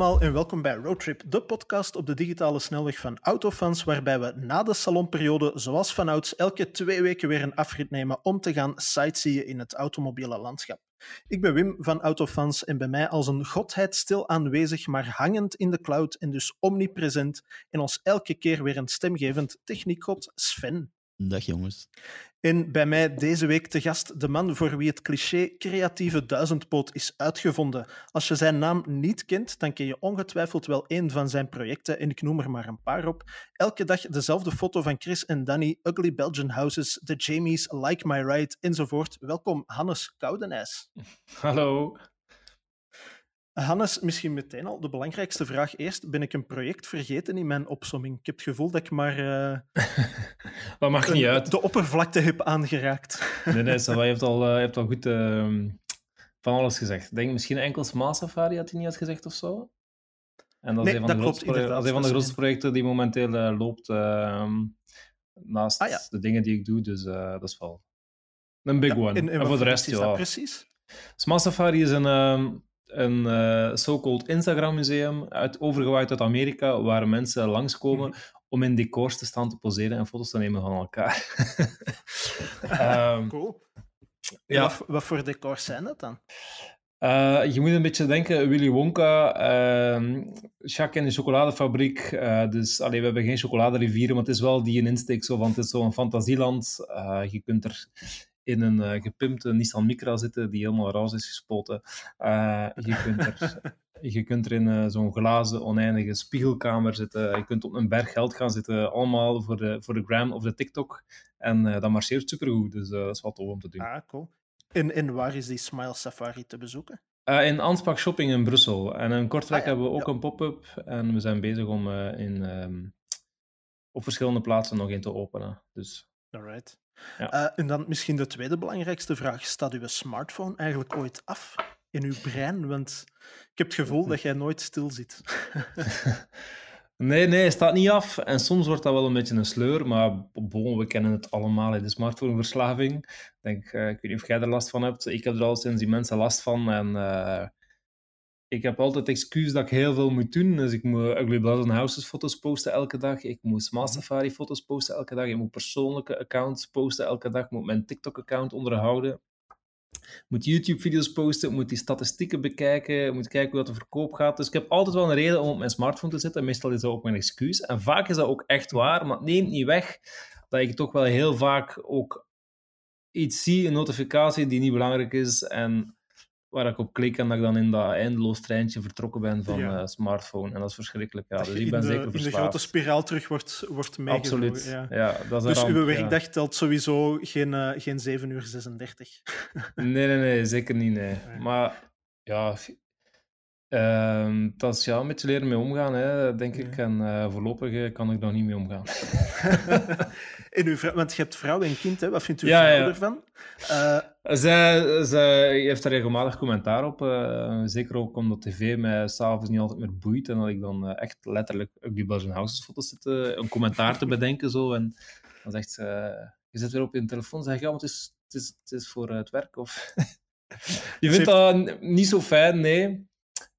allemaal en welkom bij Roadtrip, de podcast op de digitale snelweg van Autofans, waarbij we na de salonperiode, zoals vanouds, elke twee weken weer een afrit nemen om te gaan sightseeën in het automobiele landschap. Ik ben Wim van Autofans en bij mij als een godheid stil aanwezig, maar hangend in de cloud en dus omnipresent en ons elke keer weer een stemgevend techniekgod Sven. Dag jongens. En bij mij deze week te gast de man voor wie het cliché creatieve duizendpoot is uitgevonden. Als je zijn naam niet kent, dan ken je ongetwijfeld wel één van zijn projecten en ik noem er maar een paar op. Elke dag dezelfde foto van Chris en Danny, Ugly Belgian Houses, The Jamies, Like My Ride enzovoort. Welkom Hannes Koudenijs. Hallo. Hannes, misschien meteen al de belangrijkste vraag eerst. Ben ik een project vergeten in mijn opsomming? Ik heb het gevoel dat ik maar uh, dat maakt niet uit. de oppervlakte heb aangeraakt. nee, nee, je hebt al, uh, je hebt al goed uh, van alles gezegd. Denk misschien enkel Smart Safari had hij niet gezegd of zo. En dat is een van, de, klopt, grootste, dat is een van de grootste projecten die momenteel uh, loopt ehm, naast ah, ja. de dingen die ik doe. Dus dat is wel een big ja, one. En, en, en voor de rest, ja. Precies? Smart Safari is een ehm, een uh, so-called Instagram-museum uit, overgewaaid uit Amerika, waar mensen langskomen mm. om in decors te staan te poseren en foto's te nemen van elkaar. um, cool. Ja. Wat, wat, voor decors zijn dat dan? Uh, je moet een beetje denken, Willy Wonka, uh, Jacques in de chocoladefabriek. Uh, dus allee, we hebben geen chocoladerivieren, maar het is wel die een insteek zo van, het is zo'n fantasieland. je kunt er in een uh, gepimpte Nissan Micra zitten die helemaal roze is gespoten. Uh, je, kunt er, je kunt er in uh, zo'n glazen, oneindige spiegelkamer zitten. Je kunt op een berg geld gaan zitten, allemaal voor de, voor de gram of de TikTok. En dat marcheert supergoed, dus dat is wat tof om te doen. Ah, cool. En, en waar is die Smile Safari te bezoeken? in Ansbach Shopping in Brussel. En in Kortrijk Ah, ja, hebben we ook ja. een pop-up. En we zijn bezig om in, um, op verschillende plaatsen nog in te openen. Dus Alright. Ja. Uh, en dan misschien de tweede belangrijkste vraag. Staat uw smartphone eigenlijk ooit af in uw brein? Want ik heb het gevoel dat jij nooit stil zit. nee, nee, het staat niet af. En soms wordt dat wel een beetje een sleur, maar bon, we kennen het allemaal, de smartphoneverslaving. Ik, denk, uh, ik weet niet of jij er last van hebt. Ik heb er al sinds die mensen last van. En uh, ik heb altijd excuus dat ik heel veel moet doen. Dus ik moet Ugly Blood Houses foto's posten elke dag. Ik moet Smart Safari foto's posten elke dag. Ik moet persoonlijke accounts posten elke dag. Ik moet mijn TikTok-account onderhouden. Ik moet YouTube-video's posten. Ik moet die statistieken bekijken. Ik moet kijken hoe dat de verkoop gaat. Dus ik heb altijd wel een reden om op mijn smartphone te zitten. Meestal is dat ook mijn excuus. En vaak is dat ook echt waar. Maar het neemt niet weg dat ik toch wel heel vaak ook iets zie, een notificatie die niet belangrijk is. En waar ik op klik en dat ik dan in dat eindeloos treintje vertrokken ben van Ja. uh, smartphone. En dat is verschrikkelijk. Ja, dus ik ben de, zeker in de verslaafd. grote spiraal terug wordt, wordt meegevoerd. Absoluut. Ja. Ja. dat is Dus ramp, uw ja. werkdag telt sowieso geen, uh, geen 7 uur 36. Nee, nee, nee, zeker niet. Nee. Nee. Maar ja, uh, dat is ja, een beetje leren mee omgaan, hè, denk ik. En uh, voorlopig uh, kan ik nog niet mee omgaan. en uw vrouw, want je hebt vrouw en kind, hè? wat vindt uw Ja, vrouw ja. ervan? Uh, zij, zij heeft er regelmatig commentaar op. Zeker ook omdat tv mij s'avonds niet altijd meer boeit. En dat ik dan echt letterlijk Ugly Belgian Houses foto's zit een commentaar te bedenken. Zo. En dan zegt ze, je zit weer op je telefoon. Zeg ja, maar het is, het is, het is voor het werk. Of... je vindt dat niet zo fijn, nee.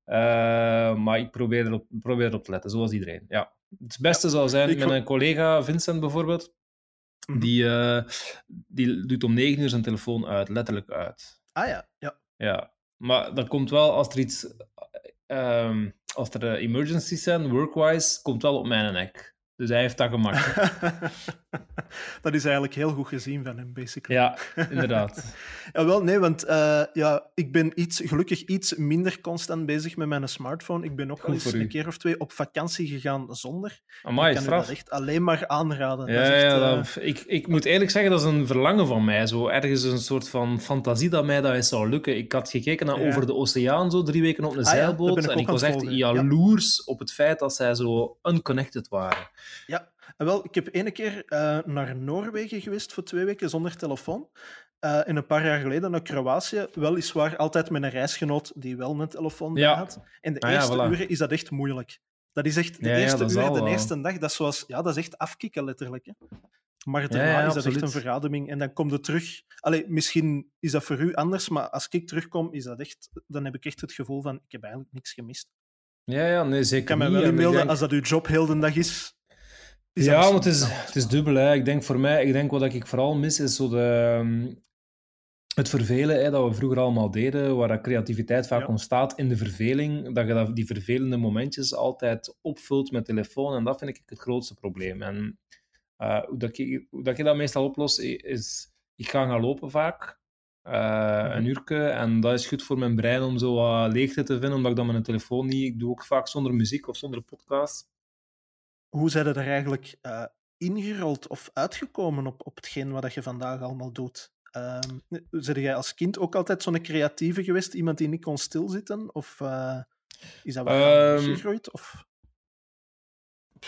Uh, maar ik probeer erop, probeer erop te letten, zoals iedereen. Ja. Het beste zou zijn ik met een collega, Vincent bijvoorbeeld. Mhm. Die, uh, die doet om 9 uur zijn telefoon uit, letterlijk uit. ah ja, ja. Ja, maar dat komt wel als er iets. ehm, als er uh, emergencies zijn, workwise, komt wel op mijn nek. Dus hij heeft dat gemakkelijk. dat is eigenlijk heel goed gezien van hem, basically. ja, inderdaad. Ja, wel, nee, want uh, ja, ik ben iets, gelukkig iets minder constant bezig met mijn smartphone. Ik ben ook Goed al eens u. een keer of twee op vakantie gegaan zonder. Amai, ik kan straf. dat echt alleen maar aanraden. Ja, dat is echt, ja, uh, dat- ik, ik moet eerlijk zeggen, dat is een verlangen van mij. Zo ergens een soort van fantasie dat mij dat eens zou lukken. Ik had gekeken naar Ja. Over de Oceaan, zo drie weken op een Ah zeilboot. ik en ik was echt volgen, jaloers op het feit dat zij zo unconnected waren. Ja, en wel, ik heb ene keer eh, naar Noorwegen geweest voor twee weken zonder telefoon. Eh, en een paar jaar geleden naar Kroatië, weliswaar altijd met een reisgenoot die wel een telefoon bij Ja. had. En de Ah ja, eerste voilà. uren is dat echt moeilijk. Dat is echt, de Ja, eerste zal de wel. eerste dag, dat is, zoals, ja, dat is echt afkicken letterlijk. Hè. Maar daarna is dat echt een verademing. En dan kom je terug. Allee, misschien is dat voor u anders, maar als ik terugkom, is dat echt, dan heb ik echt het gevoel van, ik heb eigenlijk niks gemist. Ja, ja, nee, zeker Ik kan me wel inbeelden, denk- als dat uw job heel de dag is. Is ja, want het is, het is dubbel. Hè. Ik denk voor mij, ik denk wat ik vooral mis, is zo de, ehm, het vervelen hè, dat we vroeger allemaal deden, waar dat creativiteit vaak Ja. ontstaat in de verveling, dat je dat, die vervelende momentjes altijd opvult met telefoon. En dat vind ik het grootste probleem. En eh, hoe, dat ik, hoe dat ik dat meestal oplos, is ik ga gaan lopen vaak. eh, Een uurtje. En dat is goed voor mijn brein om zo wat leegte te vinden, omdat ik dan een telefoon niet... Ik doe ook vaak zonder muziek of zonder podcast. Hoe zijn er eigenlijk eh, ingerold of uitgekomen op, op hetgeen wat je vandaag allemaal doet? Um, zijn jij als kind ook altijd zo'n creatieve geweest? Iemand die niet kon stilzitten? Of uh, is dat wat Ehm, gegroeid? Of...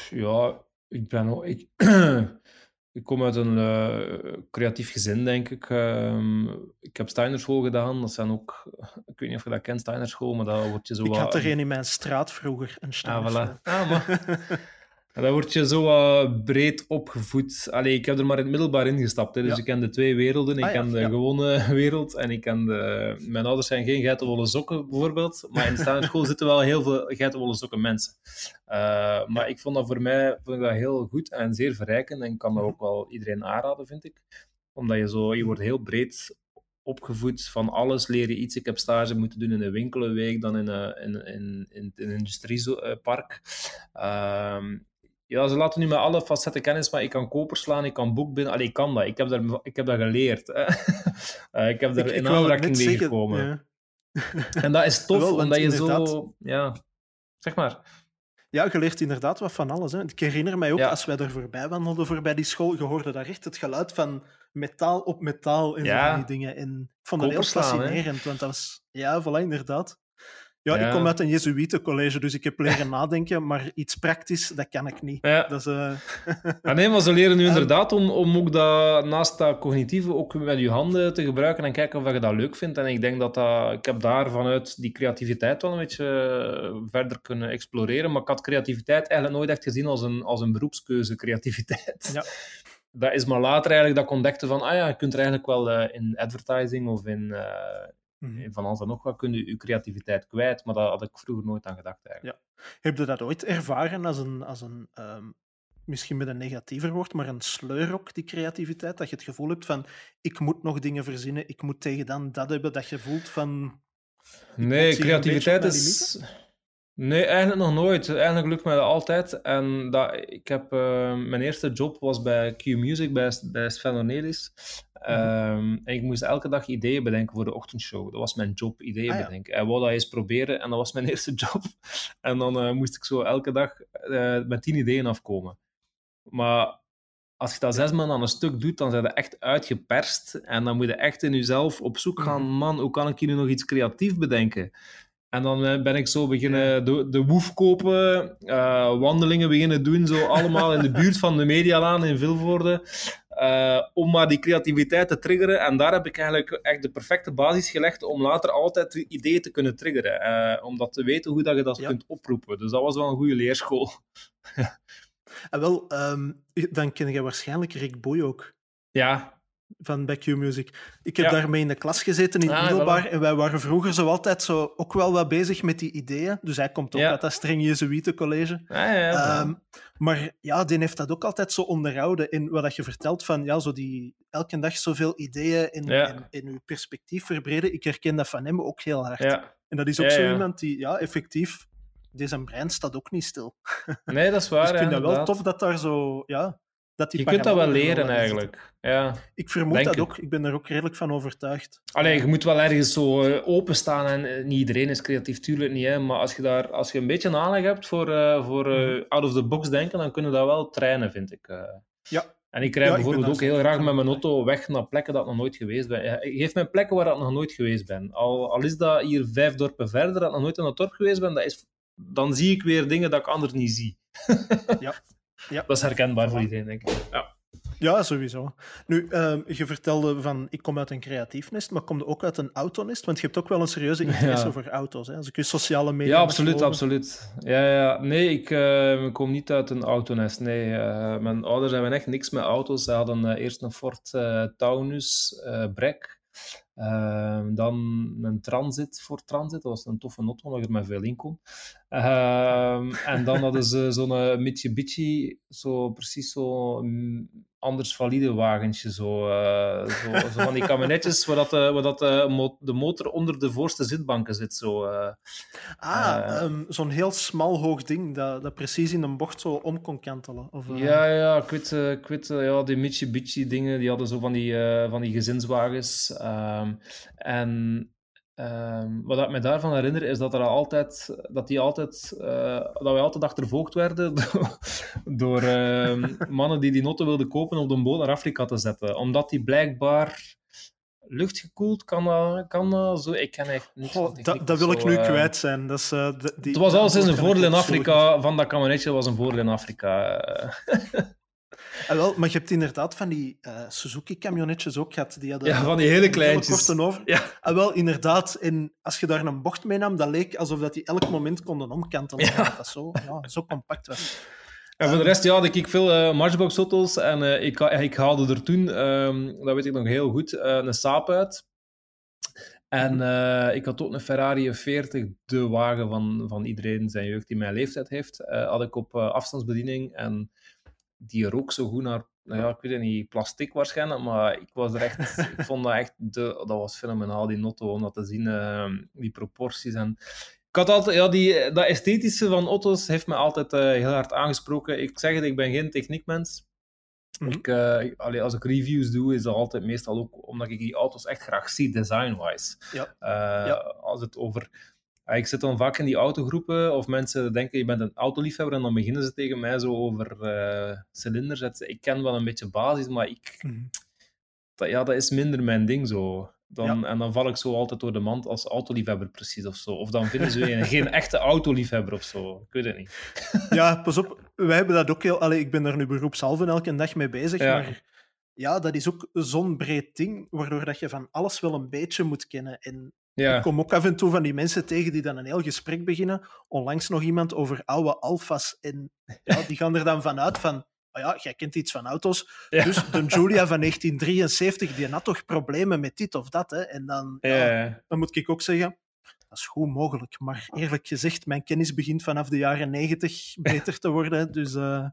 Ja, ik ben ook... Ik, ik kom uit een uh, creatief gezin, denk ik. Um, ik heb Steinerschool gedaan. Dat zijn ook... Ik weet niet of je dat kent, Steinerschool, maar daar word je zo Ik wat... had er een in mijn straat vroeger, een Steinerschool. Ah, voilà. Ah, maar... En dan word je zo uh, breed opgevoed. Allee, ik heb er maar in het middelbaar ingestapt. Hè. Dus Ja. ik ken de twee werelden. Ik Ah, ja, ken de ja. gewone wereld en ik ken de... Mijn ouders zijn geen geitenwolle sokken, bijvoorbeeld. Maar in de Steinerschool zitten wel heel veel geitenwolle sokken mensen. Uh, maar ik vond dat voor mij vond ik dat heel goed en zeer verrijkend. En ik kan dat ook wel iedereen aanraden, vind ik. Omdat je zo... Je wordt heel breed opgevoed. Van alles leer je iets. Ik heb stage moeten doen in een winkel een week, dan in een, in, in, in, een industriepark. Uh, ja, ze laten nu met alle facetten kennis, maar ik kan koper slaan, ik kan boek binnen. Allee, ik kan dat. Ik heb dat, ik heb dat geleerd. Hè. uh, ik heb daar Ik- in aanraking mee zeggen, gekomen. ja. En dat is tof, Wel, omdat je inderdaad- zo... Ja, zeg maar. Ja, je leert inderdaad wat van alles. Hè. Ik herinner mij ook, Ja. als wij er voorbij wandelden, voorbij die school, je hoorde daar echt het geluid van metaal op metaal en zo Ja. van die dingen. En ik vond dat heel Koperslaan, hè. fascinerend, want dat was... Ja, voilà, inderdaad. Ja, Ja. ik kom uit een Jezuïetencollege, dus ik heb leren nadenken, maar iets praktisch, dat kan ik niet. Ja. Dat is, Ah, nee, maar ze leren nu inderdaad om, om ook dat, naast dat cognitieve ook met je handen te gebruiken en kijken of je dat leuk vindt. En ik denk dat, dat ik heb daar vanuit die creativiteit wel een beetje eh, verder kunnen exploreren. Maar ik had creativiteit eigenlijk nooit echt gezien als een, als een beroepskeuze, creativiteit. Ja. Dat is maar later eigenlijk dat ik ontdekte van, ah ja, je kunt er eigenlijk wel eh, in advertising of in, mhm. van alles en nog wat, kun je je creativiteit kwijt. Maar daar had ik vroeger nooit aan gedacht eigenlijk. Heb je dat ooit ervaren als een, als een ehm, misschien met een negatiever woord, maar een sleur ook, die creativiteit? Dat je het gevoel hebt van, ik moet nog dingen verzinnen, ik moet tegen dan dat hebben, dat je voelt van... Nee, creativiteit is. Nee, eigenlijk nog nooit. Eigenlijk lukt mij dat altijd. En dat, ik heb, eh, mijn eerste job was bij Q Music, bij, bij Sven Ornelis. Ehm, en ik moest elke dag ideeën bedenken voor de ochtendshow. Dat was mijn job, ideeën Ah, ja. bedenken. En wou dat eens proberen en dat was mijn eerste job. En dan eh, moest ik zo elke dag eh, met tien ideeën afkomen. Maar als je dat zes maanden aan een stuk doet, dan zijn je echt uitgeperst. En dan moet je echt in jezelf op zoek gaan. Mhm. Man, hoe kan ik hier nu nog iets creatief bedenken? En dan eh, ben ik zo beginnen de, de woef kopen, eh, wandelingen beginnen doen, zo allemaal in de buurt van de Medialaan in Vilvoorde. eh, om maar die creativiteit te triggeren. En daar heb ik eigenlijk echt de perfecte basis gelegd om later altijd ideeën te kunnen triggeren. eh, om dat te weten hoe dat je dat Ja. kunt oproepen. Dus dat was wel een goede leerschool. En wel, ehm, dan ken je waarschijnlijk Rick Boy ook. Ja, van bij Q-Music. Ik heb Ja. daarmee in de klas gezeten in het Ah, middelbaar voilà. en wij waren vroeger zo altijd zo ook wel wat bezig met die ideeën. Dus hij komt ook Ja. uit dat streng Jezuïetencollege. ja. Ehm, maar ja, die heeft dat ook altijd zo onderhouden in wat dat je vertelt van ja, zo die elke dag zoveel ideeën in, in, uw perspectief verbreden. Ik herken dat van hem ook heel hard. ja. En dat is ook zo iemand die, ja, effectief, deze brein staat ook niet stil. Nee, dat is waar. dus ik vind ja, dat wel tof dat daar zo, ja, dat die Je kunt dat wel leren eigenlijk. Ja. Ik vermoed Denk dat het. ook. Ik ben er ook redelijk van overtuigd. Allee, je moet wel ergens zo eh, openstaan en eh, niet iedereen is creatief, tuurlijk niet. Hè, maar als je, daar, als je een beetje aanleg hebt voor, eh, voor Mhm. out of the box denken, dan kunnen dat wel trainen, vind ik. Ja. En ik Ja, ben bijvoorbeeld ook heel graag met mijn auto weg naar plekken dat ik nog nooit geweest ben. Geef mij plekken waar ik nog nooit geweest ben. Al, al is dat hier vijf dorpen verder, dat ik nog nooit in dat dorp geweest ben, dat is, dan zie ik weer dingen dat ik anders niet zie. Ja. Ja. Dat is herkenbaar voor iedereen, denk ik. Ja. Ja, sowieso. Nu, ehm, je vertelde van, ik kom uit een creatief nest, maar kom je ook uit een autonest? Want je hebt ook wel een serieuze interesse Ja. voor auto's. Hè? Als ik je sociale media Ja, absoluut, geloven. absoluut. Ja, ja. Nee, ik eh, kom niet uit een autonest. Nee, Eh, mijn ouders hebben echt niks met auto's. Ze hadden eh, eerst een Ford eh, Taunus eh Brek. Ehm, dan een transit voor transit. Dat was een toffe auto, omdat er met veel in kon. Ehm, en dan hadden ze zo'n Mitsubishi, zo precies zo mm, anders valide wagentje. Zo, uh, zo, zo, van die kabinetjes waar, dat, waar dat, de motor onder de voorste zitbanken zit. Zo, uh, ah, um, zo'n heel smal hoog ding dat, dat precies in een bocht zo om kon kantelen. Of, uh... Ja, ja, ik weet, ik weet ja, die Mitsubishi dingen, die hadden zo van die, van die gezinswagens. Um, en Um, wat ik me daarvan herinner is dat, er altijd, dat, die altijd, uh, dat wij altijd achtervolgd werden door uh, mannen die die noten wilden kopen om de boot naar Afrika te zetten. Omdat die blijkbaar luchtgekoeld kan, kan zo. Ik ken echt niet. Oh, dat, dat wil ik nu kwijt zijn. Dat is, die, het was al sinds een voordeel in Afrika. Van dat kabinetje was een voordeel in Afrika. Ah, wel, maar je hebt inderdaad van die uh, Suzuki-camionetjes ook gehad. Die hadden, ja, van die hele kleintjes. over. Ja. Ah, wel, inderdaad. En als je daar een bocht mee nam, dat leek alsof dat die elk moment konden omkantelen. Ja. Dat zo, ja, zo compact was. En voor de rest, ja, ik veel uh, Matchbox-auto's. En uh, ik, ik haalde er toen, um, dat weet ik nog heel goed, uh, een Saab uit. En uh, ik had ook een Ferrari 40, de wagen van, van iedereen zijn jeugd die mijn leeftijd heeft. Had ik op afstandsbediening. En die rook zo goed naar, nou ja, ik weet het niet, plastic waarschijnlijk, maar ik was er echt, ik vond dat echt, de, dat was fenomenaal, die Notto, om dat te zien, uh, die proporties en... Ik had altijd, ja, die, dat esthetische van auto's heeft me altijd uh, heel hard aangesproken. Ik zeg het, ik ben geen techniekmens. Mm -hmm. ik, uh, allee, als ik reviews doe, is dat altijd meestal ook omdat ik die auto's echt graag zie, design-wise. Ja. ja. Als het over ik zit dan vaak in die autogroepen, of mensen denken je bent een autoliefhebber, en dan beginnen ze tegen mij zo over uh, cilinders. Ik ken wel een beetje basis, maar ik, mm. dat, ja, dat is minder mijn ding zo. Dan, ja. En dan val ik zo altijd door de mand als autoliefhebber, precies of zo. Of dan vinden ze een, geen echte autoliefhebber of zo. Ik weet het niet. Ja, pas op. Wij hebben dat ook heel... Allee, ik ben daar nu beroepshalve elke dag mee bezig, ja. maar ja, dat is ook zo'n breed ding, waardoor dat je van alles wel een beetje moet kennen. En ja. Ik kom ook af en toe van die mensen tegen die dan een heel gesprek beginnen. Onlangs nog iemand over oude alfa's. En ja, die gaan er dan vanuit van... Oh ja, jij kent iets van auto's. Ja. Dus de Julia van 1973, die had toch problemen met dit of dat. Hè? En dan, ja. dan moet ik ook zeggen... Dat is goed mogelijk. Maar eerlijk gezegd, mijn kennis begint vanaf de jaren 90 beter te worden. Dus... Uh...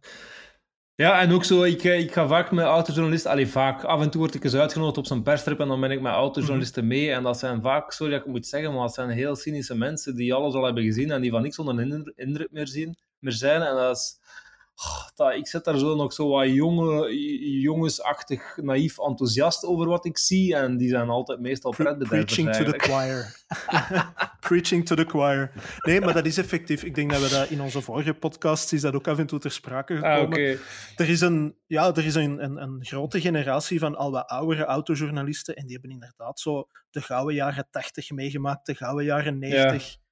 Ja, en ook zo, ik, ik ga vaak met autojournalisten, allee, vaak, af en toe word ik eens uitgenodigd op zo'n perstrip en dan ben ik met autojournalisten mee. En dat zijn vaak, sorry dat ik het moet zeggen, maar dat zijn heel cynische mensen die alles al hebben gezien en die van niks onder indruk meer, zien, meer zijn. En dat is, dat, ik zit daar zo nog zo wat jonge, jongensachtig, naïef enthousiast over wat ik zie. En die zijn altijd meestal pretbedervers Preaching to the choir. Preaching to the choir. Nee, maar dat is effectief. Ik denk dat we dat in onze vorige podcast is dat ook af en toe ter sprake gekomen. Ah, okay. Er is, een, ja, er is een, een, een, grote generatie van al wat oudere autojournalisten en die hebben inderdaad zo de gouden jaren 80 meegemaakt, de gouden jaren 90. Ja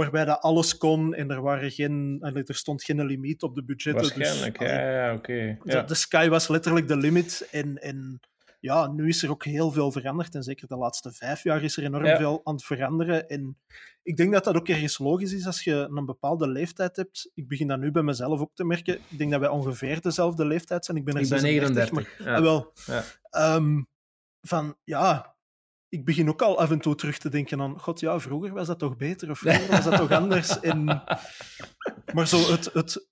waarbij dat alles kon en er, waren geen, er stond geen limiet op de budgetten. Dus Waarschijnlijk, dus, ja, ja oké. Okay. Ja. De sky was letterlijk de limit en, en ja, nu is er ook heel veel veranderd en zeker de laatste vijf jaar is er enorm ja. veel aan het veranderen en ik denk dat dat ook ergens logisch is als je een bepaalde leeftijd hebt. Ik begin dat nu bij mezelf ook te merken. Ik denk dat wij ongeveer dezelfde leeftijd zijn. Ik ben, er ik ben 39. Maar, ja. ah, wel. Ja. Um, van, ja, ik begin ook al af en toe terug te denken aan, god ja, vroeger was dat toch beter of vroeger was dat toch anders. En, maar zo het, het,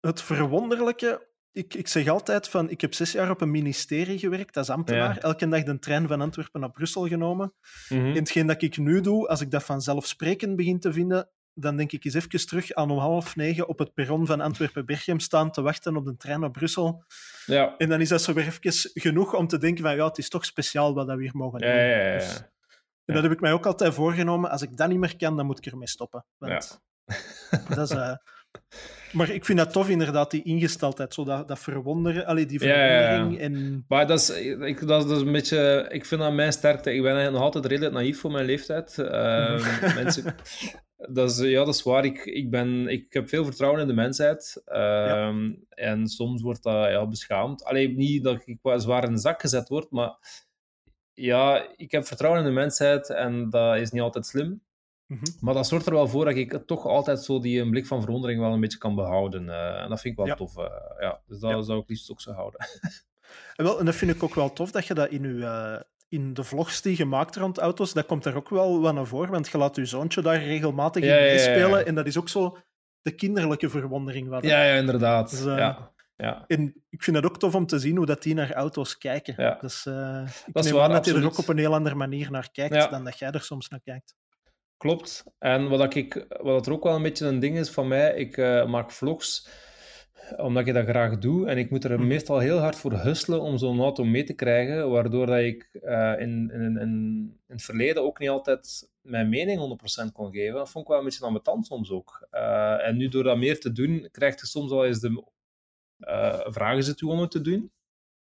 het verwonderlijke, ik, ik zeg altijd van, ik heb zes jaar op een ministerie gewerkt als ambtenaar, ja. elke dag de trein van Antwerpen naar Brussel genomen. Mm -hmm. En hetgeen dat ik nu doe, als ik dat vanzelfsprekend begin te vinden, dan denk ik eens even terug aan om half negen op het perron van Antwerpen-Berchem staan te wachten op de trein naar Brussel. Ja. En dan is dat zo weer even genoeg om te denken van ja, het is toch speciaal wat we hier mogen doen. Ja, ja, ja. Dus, en dat heb ik mij ook altijd voorgenomen. Als ik dat niet meer kan, dan moet ik ermee stoppen. Want dat is... Uh, maar ik vind dat tof, inderdaad, die ingesteldheid, zo dat, dat verwonderen, allee, die verwondering. Ja, ja, En... Maar dat is, ik, dat is een beetje, ik vind dat mijn sterkte. Ik ben nog altijd redelijk naïef voor mijn leeftijd. Uh, mensen, dat is, ja, dat is waar. Ik, ik, ben, ik heb veel vertrouwen in de mensheid. Uh, ja. En soms wordt dat ja, beschaamd. Alleen niet dat ik zwaar in de zak gezet word, maar ja, ik heb vertrouwen in de mensheid en dat is niet altijd slim. Mm -hmm. Maar dat zorgt er wel voor dat ik toch altijd zo die een blik van verwondering wel een beetje kan behouden. Uh, en dat vind ik wel ja. tof. Uh, ja. Dus dat zou ik liefst ook zo houden. en, wel, en dat vind ik ook wel tof dat je dat in je, in de vlogs die gemaakt rond auto's, dat komt er ook wel wat naar voren, want je laat je zoontje daar regelmatig Ja, in ja, ja, ja. meespelen en dat is ook zo de kinderlijke verwondering. Wat Ja, ja, inderdaad. Dus, eh, ja. Ja. En ik vind het ook tof om te zien hoe dat die naar auto's kijken. Ja. Dus eh ik Dat is waar, dat hij er ook op een heel andere manier naar kijkt Ja. dan dat jij er soms naar kijkt. Klopt. En wat, ik, wat er ook wel een beetje een ding is van mij, ik eh, maak vlogs omdat ik dat graag doe. En ik moet er Mhm. meestal heel hard voor hustelen om zo'n auto mee te krijgen, waardoor dat ik eh, in, in, in, in het verleden ook niet altijd mijn mening 100% kon geven. Dat vond ik wel een beetje ambetant soms ook. Eh, en nu door dat meer te doen, krijg je soms wel eens de... eh, vragen ze toe om het te doen.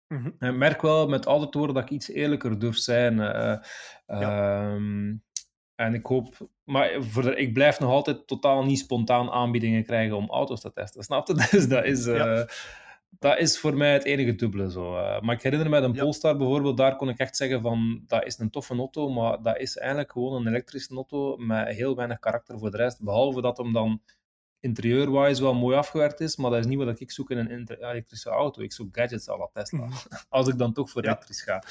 Mhm. En ik merk wel met te worden dat ik iets eerlijker durf zijn. eh, ehm, en ik hoop... Maar voor ik blijf nog altijd totaal niet spontaan aanbiedingen krijgen om auto's te testen. Snap je? Dus dat is... eh, Ja. Dat is voor mij het enige dubbele. Zo. eh. maar ik herinner me een Ja. Polestar bijvoorbeeld, daar kon ik echt zeggen van, dat is een toffe auto, maar dat is eigenlijk gewoon een elektrische auto met heel weinig karakter voor de rest. Behalve dat hem dan interieurwise wel mooi afgewerkt is, maar dat is niet wat ik zoek in een elektrische auto. Ik zoek gadgets à la Tesla. Mhm. Als ik dan toch voor Ja. elektrisch ga.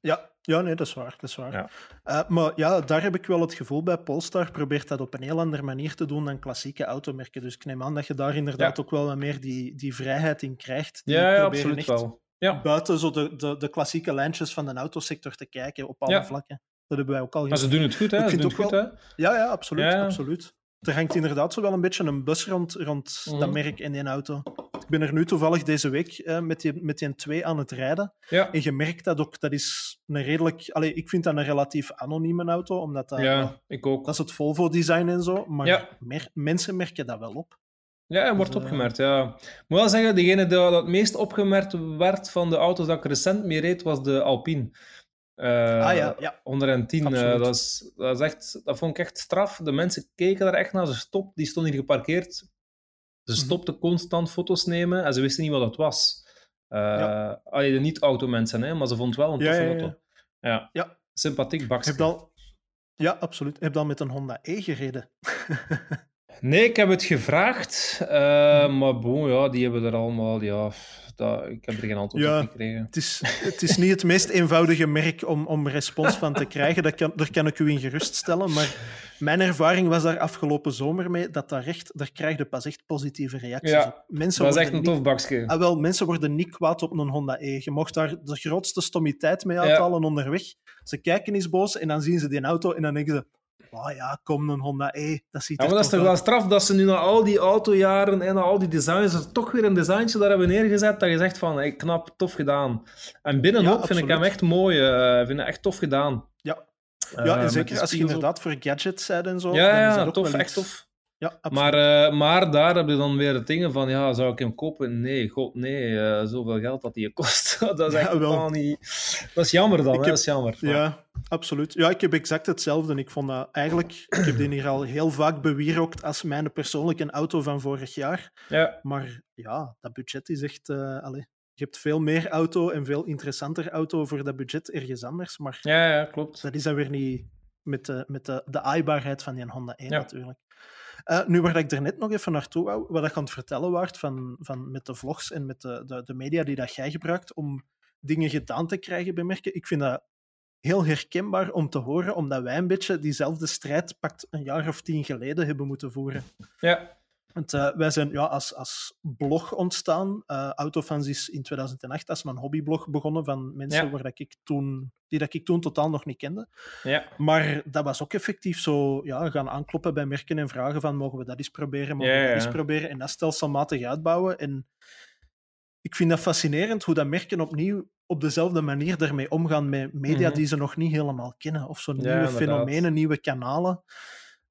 Ja, ja, nee, dat is waar. Dat is waar. Ja. Eh, maar ja, daar heb ik wel het gevoel bij. Polestar probeert dat op een heel andere manier te doen dan klassieke automerken. Dus ik neem aan dat je daar inderdaad Ja. ook wel wat meer die, die vrijheid in krijgt. Die Ja, ja, absoluut echt wel. Ja. Buiten zo de, de, de klassieke lijntjes van de autosector te kijken op alle Ja. vlakken. Dat hebben wij ook al Maar gezien. ze doen het goed, hè? Ik Ze vind doen het ook goed, hè? Ja, ja, absoluut. Ja, ja. absoluut. Er hangt inderdaad zo wel een beetje een bus rond, rond Mhm. dat merk en die auto. Ik ben er nu toevallig deze week eh, met, die, met die twee aan het rijden. Ja. En je merkt dat ook, dat is een redelijk... Allee, ik vind dat een relatief anonieme auto, omdat dat, Ja, ik ook. dat is het Volvo-design en zo. Maar Ja. mer- mensen merken dat wel op. Ja, en wordt Dus, eh, opgemerkt, ja. Ik moet wel zeggen, degene die dat het meest opgemerkt werd van de auto's dat ik recent mee reed, was de Alpine. Eh, ah ja, ja. 110, eh, Absoluut. dat, is, dat, is echt, dat vond ik echt straf. De mensen keken daar echt naar. Ze stop, die stonden hier geparkeerd. Ze Mhm. stopten constant foto's nemen en ze wisten niet wat het was. Ja. allee, de niet-automensen, hè, maar ze vond het wel een toffe ja, ja. auto. Ja. Ja. Sympathiek bakje. Heb. Ja, absoluut. Heb je al met een Honda E gereden? Nee, ik heb het gevraagd, eh, maar bon, ja, die hebben er allemaal, ja, dat, ik heb er geen antwoord Ja. op gekregen. Het is, het is niet het meest eenvoudige merk om, om respons van te krijgen. Dat kan, daar kan ik u in geruststellen. Maar mijn ervaring was daar afgelopen zomer mee dat daar echt, daar krijg je pas echt positieve reacties Ja, op. Mensen Dat is worden echt een tof bakje. Ah, wel, mensen worden niet kwaad op een Honda E. Je mocht daar de grootste stommiteit mee uithalen onderweg. Ze kijken eens boos en dan zien ze die auto en dan denken ze... Oh ja, kom, een Honda E. Dat ziet Ja, maar dat is toch wel straf dat ze nu na al die autojaren en na al die designs er toch weer een designtje daar hebben neergezet dat je zegt van, hey, knap, tof gedaan. En binnenop Ja, vind ik hem echt mooi, eh, vind ik echt tof gedaan. Ja. Eh, Ja, en zeker als je inderdaad voor gadgets bent en zo. Ja, dan is ja, dat ook tof, echt tof. Ja, absoluut. Maar, eh, maar daar heb je dan weer het dingen van, ja, zou ik hem kopen? Nee, god, nee, eh, zoveel geld dat hij kost. dat is echt Ja, wel. niet... Dat is jammer dan, Ik hè, heb- dat is jammer. Ja, absoluut. Ja, ik heb exact hetzelfde. Ik vond dat eigenlijk... Ik heb die hier al heel vaak bewierookt als mijn persoonlijke auto van vorig jaar. Ja, Maar ja, dat budget is echt... eh allee, je hebt veel meer auto en veel interessanter auto voor dat budget ergens anders. Maar ja, ja, klopt. dat is dan weer niet met de, met de, de aaibaarheid van die Honda 1 Ja. natuurlijk. Eh, nu, waar ik er net nog even naartoe wou, wat ik aan het vertellen waard van, van met de vlogs en met de, de, media die dat jij gebruikt om dingen gedaan te krijgen bij merken, ik vind dat heel herkenbaar om te horen, omdat wij een beetje diezelfde strijd pakt een jaar of tien geleden hebben moeten voeren. Ja, Want eh, wij zijn ja, als, als blog ontstaan. Eh Autofans is in 2008 als mijn hobbyblog begonnen van mensen Ja. waar dat ik toen, die dat ik toen totaal nog niet kende. ja, Maar dat was ook effectief zo ja, gaan aankloppen bij merken en vragen van mogen we dat eens proberen, mogen we dat eens proberen en dat stelselmatig uitbouwen. En ik vind dat fascinerend hoe dat merken opnieuw op dezelfde manier daarmee omgaan met media Mhm. die ze nog niet helemaal kennen. Of zo Ja, nieuwe fenomenen, nieuwe kanalen.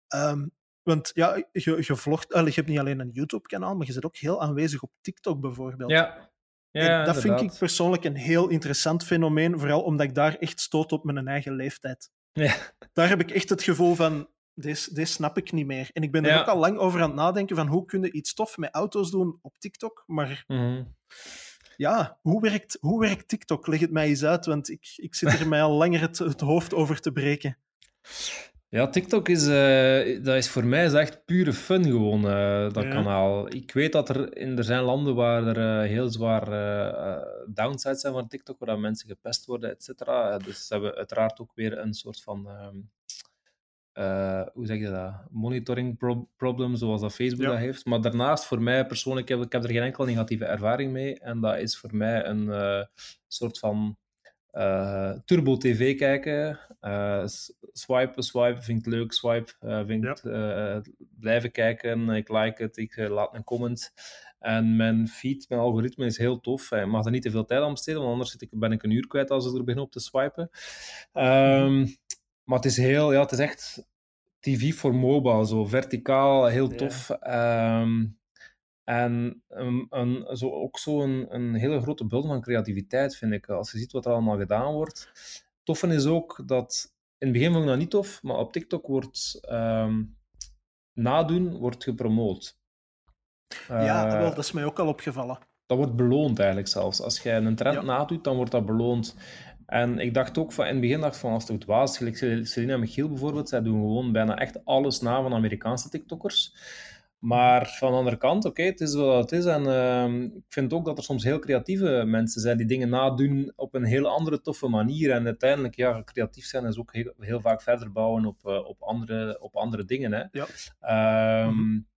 Ehm, want ja, je, je, vlogt, je hebt niet alleen een YouTube-kanaal, maar je zit ook heel aanwezig op TikTok bijvoorbeeld. ja. Ja dat vind ik persoonlijk een heel interessant fenomeen, vooral omdat ik daar echt stoot op mijn eigen leeftijd. Ja. Daar heb ik echt het gevoel van, deze, deze snap ik niet meer. En ik ben er Ja. ook al lang over aan het nadenken van hoe kun je iets tof met auto's doen op TikTok, maar Mhm. ja, hoe werkt, hoe werkt TikTok? Leg het mij eens uit, want ik, ik zit er mij al langer het, het hoofd over te breken. Ja, TikTok is, uh, dat is voor mij is echt pure fun gewoon, uh, dat kanaal. Ik weet dat er, in, er zijn landen waar er uh, heel zwaar downsides zijn van TikTok, waar mensen gepest worden, et cetera. Dus ze hebben uiteraard ook weer een soort van, um, hoe zeg je dat, monitoring pro problem, zoals dat Facebook ja. dat heeft. Maar daarnaast, voor mij persoonlijk, heb ik heb er geen enkele negatieve ervaring mee. En dat is voor mij een soort van uh, Turbo TV kijken. Uh, swipe, swipe, vind ik leuk. Swipe, uh, vind ik ja. blijven kijken. Ik like het, ik laat een comment. En mijn feed, mijn algoritme is heel tof. Ik mag er niet te veel tijd aan besteden, want anders zit ik, ben ik een uur kwijt als ik er begin op te swipen. Um, maar het is heel, ja, het is echt TV voor mobile, zo verticaal, heel tof. Ja. Um, en een, een, zo, ook zo een, een hele grote bult van creativiteit, vind ik. Als je ziet wat er allemaal gedaan wordt. Toffe is ook dat... In het begin vond ik dat niet tof, maar op TikTok wordt... Um, nadoen wordt gepromoot. Ja, uh, wel, dat is mij ook al opgevallen. Dat wordt beloond eigenlijk zelfs. Als jij een trend ja. nadoet, dan wordt dat beloond. En ik dacht ook van, in het begin dacht van, als het goed was, gelijk Selina Michiel bijvoorbeeld, zij doen gewoon bijna echt alles na van Amerikaanse TikTokkers. Maar van de andere kant, oké, het is wat het is. En uh, ik vind ook dat er soms heel creatieve mensen zijn die dingen nadoen op een heel andere toffe manier. En uiteindelijk, ja, creatief zijn is ook heel, heel vaak verder bouwen op, uh, op, andere, op andere dingen. Hè. Ja. Um, mm -hmm.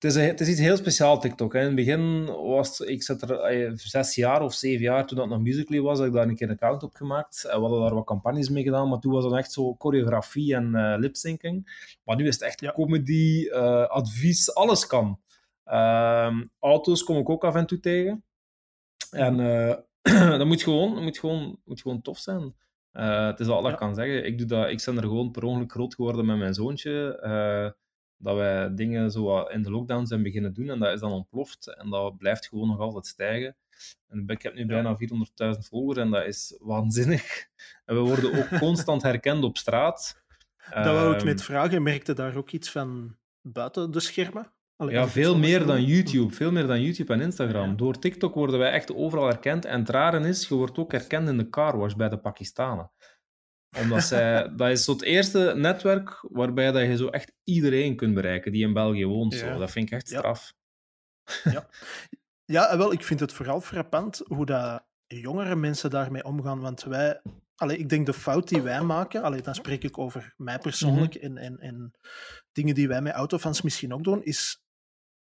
Het is, het is iets heel speciaal, TikTok. Hè. In het begin was ik zat er eh, zes jaar of zeven jaar, toen dat nog Musical.ly was, heb ik daar een keer een account op gemaakt. We hadden daar wat campagnes mee gedaan, maar toen was het echt zo choreografie en uh, lipsyncing. Maar nu is het echt ja. comedy, uh, advies, alles kan. Uh, auto's kom ik ook af en toe tegen. En dat moet gewoon, dat moet gewoon, moet gewoon tof zijn. het is al dat ja. ik kan zeggen. Ik, doe dat, ik ben er gewoon per ongeluk groot geworden met mijn zoontje dat wij dingen zo in de lockdown zijn beginnen doen en dat is dan ontploft en dat blijft gewoon nog altijd stijgen. En ik heb nu bijna 400.000 volgers en dat is waanzinnig. En we worden ook constant herkend op straat. Dat wou ik net ehm, vragen. Merkte daar ook iets van buiten de schermen? Allee, ja, veel meer dan YouTube. Veel meer dan YouTube en Instagram. Door TikTok worden wij echt overal herkend. En het rare is, je wordt ook herkend in de carwash bij de Pakistanen omdat zij, dat is zo het eerste netwerk waarbij dat je zo echt iedereen kunt bereiken die in België woont. Zo. Dat vind ik echt straf. Ja. ja, wel, ik vind het vooral frappant hoe dat jongere mensen daarmee omgaan. Want wij, allee, ik denk de fout die wij maken, allee, dan spreek ik over mij persoonlijk mm -hmm. en, en, en dingen die wij met autofans misschien ook doen, is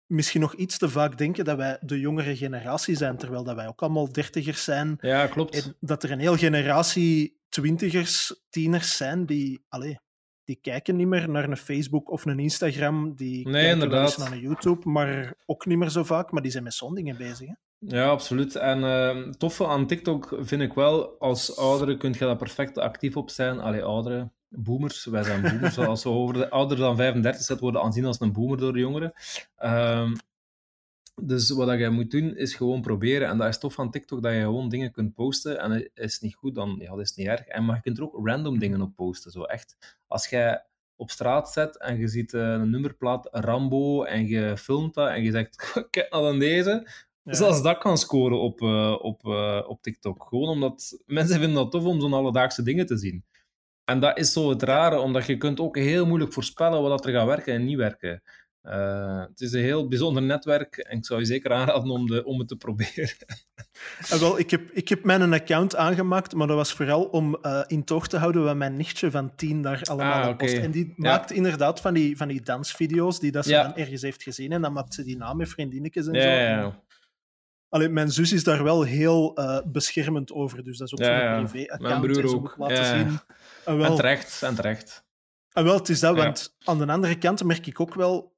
misschien nog iets te vaak denken dat wij de jongere generatie zijn, terwijl dat wij ook allemaal dertigers zijn. Ja, klopt. En dat er een hele generatie twintigers, tieners zijn die, allee, die kijken niet meer naar een Facebook of een Instagram, die nee, kijken eens naar een YouTube, maar ook niet meer zo vaak, maar die zijn met zo'n dingen bezig. Hè? Ja, absoluut. En uh, toffe aan TikTok vind ik wel, als ouderen kun je daar perfect actief op zijn. Allee, ouderen, boomers, wij zijn boomers. als we over de, ouder dan 35 zijn, worden aanzien als een boomer door de jongeren. Uh, dus wat je moet doen, is gewoon proberen. En dat is tof van TikTok, dat je gewoon dingen kunt posten. En het is niet goed, dan ja, dat is niet erg. En maar je kunt er ook random dingen op posten. Zo echt. Als jij op straat zet en je ziet eh, een nummerplaat Rambo en je filmt dat en je zegt, kijk naar dan deze. Ja. Zelfs dat kan scoren op, uh, op, uh, op TikTok. Gewoon omdat mensen vinden dat tof om zo'n alledaagse dingen te zien. En dat is zo het rare, omdat je kunt ook heel moeilijk voorspellen wat er gaat werken en niet werken. Uh, het is een heel bijzonder netwerk en ik zou je zeker aanraden om, de, om het te proberen. Uh, wel, ik heb, ik heb mijn account aangemaakt, maar dat was vooral om uh, in toog te houden wat mijn nichtje van tien daar allemaal ah, okay. post. En die ja. maakt inderdaad van die, van die dansvideo's die dat ze ja. dan ergens heeft gezien. En dan maakt ze die naam met vriendinnetjes en ja, zo. Ja, Allee, mijn zus is daar wel heel beschermend over, dus dat is ook zo'n privé-account. Mijn broer ook. laten zien. En, wel, en terecht, en terecht. En wel, het is dat, want aan de andere kant merk ik ook wel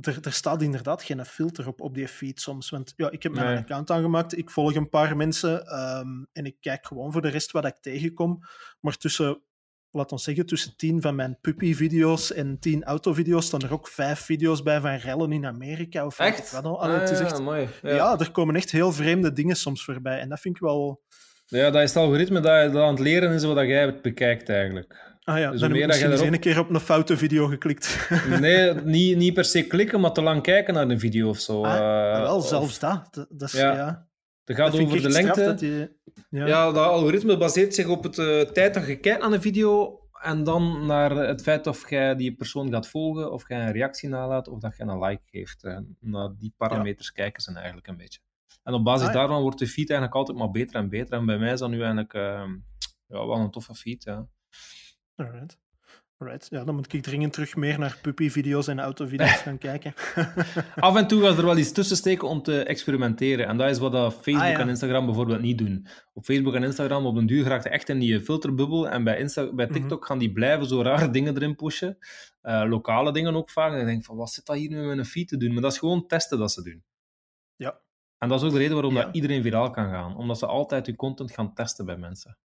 er, er, staat inderdaad geen filter op, op die feed soms. Want ja, ik heb mijn Nee. account aangemaakt, ik volg een paar mensen ehm, en ik kijk gewoon voor de rest wat ik tegenkom. Maar tussen, laat ons zeggen, tussen tien van mijn puppy-video's en tien autovideo's staan er ook vijf video's bij van rellen in Amerika. Of Echt? wat al. Allee, het is Ah, echt, ja, mooi. ja. Ja. er komen echt heel vreemde dingen soms voorbij. En dat vind ik wel... ja, dat is het algoritme dat je aan het leren is wat jij bekijkt eigenlijk. Ah ja, Dus dan meer dat je erop- een keer op een foute video geklikt. Nee, niet, niet per se klikken, maar te lang kijken naar een video of zo. Ah, eh, wel, of- zelfs dat. Dat, dat is, Ja. ja. Het gaat Dat vind over de lengte. dat die- ja. Ja, dat algoritme baseert zich op het eh, tijd dat je kijkt naar een video en dan naar het feit of jij die persoon gaat volgen, of jij een reactie nalaat, of dat je een like geeft. Uh, naar die parameters kijken ze eigenlijk een beetje. En op basis ah, daarvan wordt de feed eigenlijk altijd maar beter en beter. En bij mij is dat nu eigenlijk uh, ja, wel een toffe feed, ja. Alright. Right. Ja, dan moet ik dringend terug meer naar puppy-video's en autovideo's gaan kijken. Af en toe gaat er wel iets tussen steken om te experimenteren. En dat is wat dat Facebook ah, en Instagram bijvoorbeeld niet doen. Op Facebook en Instagram op een duur raakt echt in die filterbubbel. En bij, Insta bij mhm. TikTok gaan die blijven zo rare dingen erin pushen. Uh, lokale dingen ook vaak. En ik denk van, wat zit dat hier nu met een feed te doen? Maar dat is gewoon testen dat ze doen. Ja. En dat is ook de reden waarom dat iedereen viraal kan gaan. Omdat ze altijd je content gaan testen bij mensen.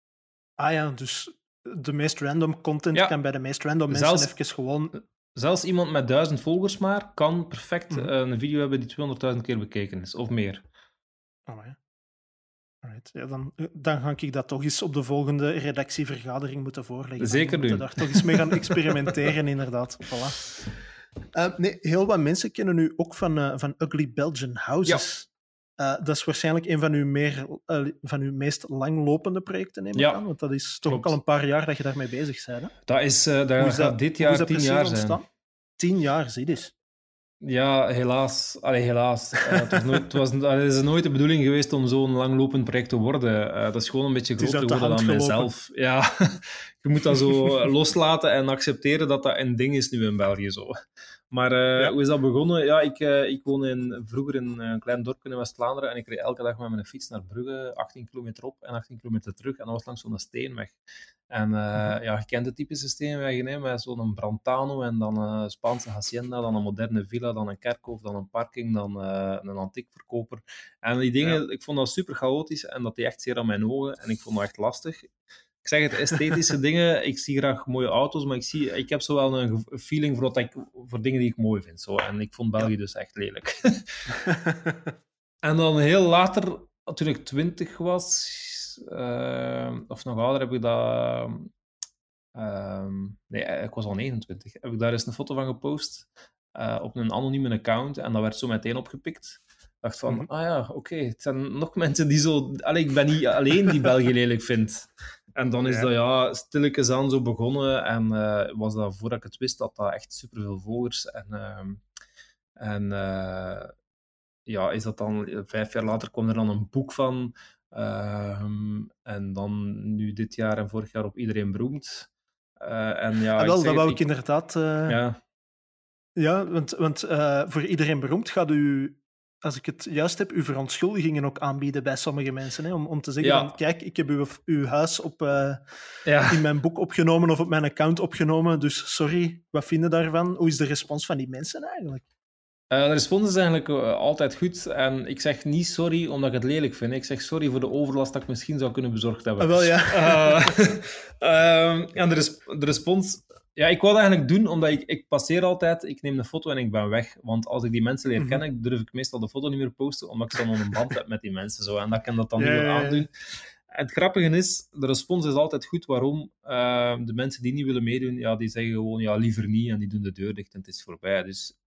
Ah ja, dus de meest random content kan bij de meest random mensen zelfs, even gewoon... Zelfs iemand met duizend volgers maar kan perfect mhm. eh, een video hebben die 200.000 keer bekeken is, of meer. Oh, ja. Alright. Ja, dan, dan ga ik dat toch eens op de volgende redactievergadering moeten voorleggen. Zeker doen. daar toch eens mee gaan experimenteren, inderdaad. Voilà. Uh, nee, heel wat mensen kennen nu ook van, uh, van Ugly Belgian Houses. Uh, dat is waarschijnlijk een van uw, meer, uh, van uw meest langlopende projecten, neem ik ja, aan. Want dat is toch ook al een paar jaar dat je daarmee bezig bent. Hè? Dat is, uh, dat dit jaar tien jaar ontstaan? zijn. Tien jaar, zie dus. Ja, helaas. Allee, helaas. het, was nooit, het, was, het is nooit de bedoeling geweest om zo'n langlopend project te worden. dat is gewoon een beetje groter geworden dan mijzelf. Ja, je moet dat zo loslaten en accepteren dat dat een ding is nu in België. Zo. Maar uh, hoe is dat begonnen? Ja, ik, uh, ik woon in, vroeger in een klein dorpje in West-Vlaanderen en ik reed elke dag met mijn fiets naar Brugge, 18 kilometer op en 18 kilometer terug. En dat was langs zo'n steenweg. En uh, ja, je kent de typische steenwegen, hè, met zo'n Brantano en dan een Spaanse hacienda, dan een moderne villa, dan een kerkhof, dan een parking, dan een antiekverkoper. En die dingen, ik vond dat super chaotisch en dat deed echt zeer aan mijn ogen en ik vond dat echt lastig ik zeg het, esthetische dingen. Ik zie graag mooie auto's, maar ik, zie, ik heb zo wel een feeling voor, dat ik, voor dingen die ik mooi vind. Zo. En ik vond België dus echt lelijk. en dan heel later, toen ik twintig was, uh, of nog ouder, heb ik dat... Uh, nee, ik was al 29. Heb ik daar eens een foto van gepost uh, op een anonieme account en dat werd zo meteen opgepikt dacht van, mm -hmm. ah ja, oké, okay, het zijn nog mensen die zo... Allee, ik ben niet alleen die België lelijk vindt. En dan is ja. dat ja, stilletjes aan zo begonnen. En uh, was dat voordat ik het wist, dat dat echt superveel volgers. En, uh, en uh, ja, is dat dan vijf jaar later kwam er dan een boek van. Ehm, en dan nu dit jaar en vorig jaar op iedereen beroemd. Eh, en ja, ah, wel, dat wou ik inderdaad. ja. Ja, want, want voor iedereen beroemd gaat u als ik het juist heb, uw verontschuldigingen ook aanbieden bij sommige mensen. Hè? Om, om te zeggen van, kijk, ik heb uw, uw huis op, uh, ja. in mijn boek opgenomen of op mijn account opgenomen, dus sorry, wat vinden daarvan? Hoe is de respons van die mensen eigenlijk? Uh, de respons is eigenlijk uh, altijd goed. En ik zeg niet sorry omdat ik het lelijk vind. Ik zeg sorry voor de overlast dat ik misschien zou kunnen bezorgd hebben. Ah, wel ja. Uh, en de, res de respons ja, ik wou dat eigenlijk doen, omdat ik, ik passeer altijd, ik neem een foto en ik ben weg. Want als ik die mensen leer mhm. kennen, durf ik meestal de foto niet meer posten, omdat ik dan een band heb met die mensen. Zo, en dat kan dat dan niet meer aandoen. Het grappige is, de respons is altijd goed. Waarom? Uh, de mensen die niet willen meedoen, ja, die zeggen gewoon ja, liever niet en die doen de deur dicht en het is voorbij. Dus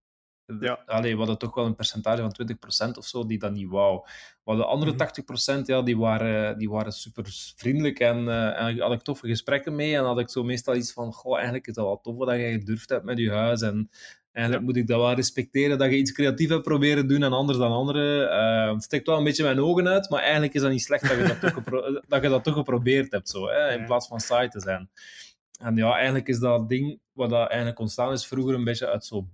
ja. Allee, we hadden toch wel een percentage van 20% of zo die dat niet wou. Maar de andere 80% mhm. ja, die waren, die waren super vriendelijk en, uh, en had ik toffe gesprekken mee. En had ik zo meestal iets van: Goh, eigenlijk is dat wel tof dat je gedurfd hebt met je huis. En eigenlijk moet ik dat wel respecteren dat je iets creatief hebt proberen doen en anders dan anderen. Uh, het steekt wel een beetje mijn ogen uit, maar eigenlijk is dat niet slecht dat je dat toch, dat je dat toch geprobeerd hebt, zo, hè, in plaats van saai te zijn. En ja, eigenlijk is dat ding wat dat eigenlijk ontstaan is vroeger een beetje uit zo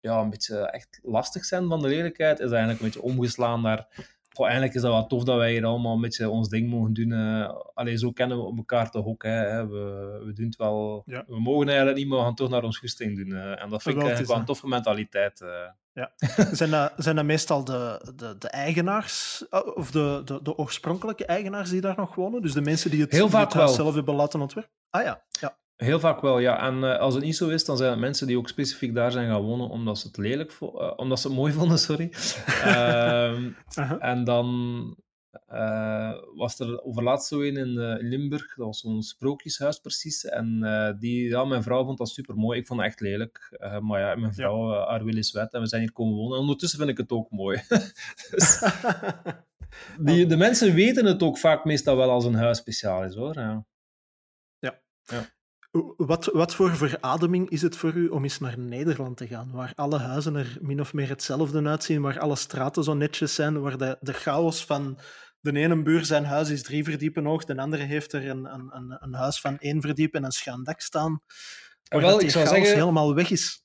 ja, een beetje echt lastig zijn van de lelijkheid, is eigenlijk een beetje omgeslaan naar. Goh, eigenlijk is dat wel tof dat wij hier allemaal een beetje ons ding mogen doen. Uh, allee, zo kennen we elkaar toch ook. Hè. We, we doen het wel. We mogen eigenlijk niet, maar we gaan toch naar ons goesting doen. Uh, en dat vind ik eigenlijk wel een toffe mentaliteit. Uh. Ja. Zijn dat, zijn dat meestal de, de, de eigenaars, of de, de, de oorspronkelijke eigenaars die daar nog wonen? Dus de mensen die het, Heel vaak het zelf hebben laten ontwerpen? Ah ja, ja. Heel vaak wel, ja. En uh, als het niet zo is, dan zijn het mensen die ook specifiek daar zijn gaan wonen omdat ze het lelijk uh, omdat ze het mooi vonden, sorry. -huh. En dan eh, was er overlaatst zo een in, in Limburg, dat was zo'n sprookjeshuis precies. En die, ja, mijn vrouw vond dat super mooi. Ik vond het echt lelijk. maar ja, mijn vrouw, ja. haar wil is wet en we zijn hier komen wonen. En ondertussen vind ik het ook mooi. dus, die, de mensen weten het ook vaak meestal wel als een huis speciaal is hoor. Ja. ja. ja. Wat, wat voor verademing is het voor u om eens naar Nederland te gaan, waar alle huizen er min of meer hetzelfde uitzien, waar alle straten zo netjes zijn, waar de, de chaos van de ene buur zijn huis is drie verdiepen hoog, de andere heeft er een, een, een huis van één verdiep en een schuin dak staan. Waar wel, ik zou zeggen, helemaal weg is.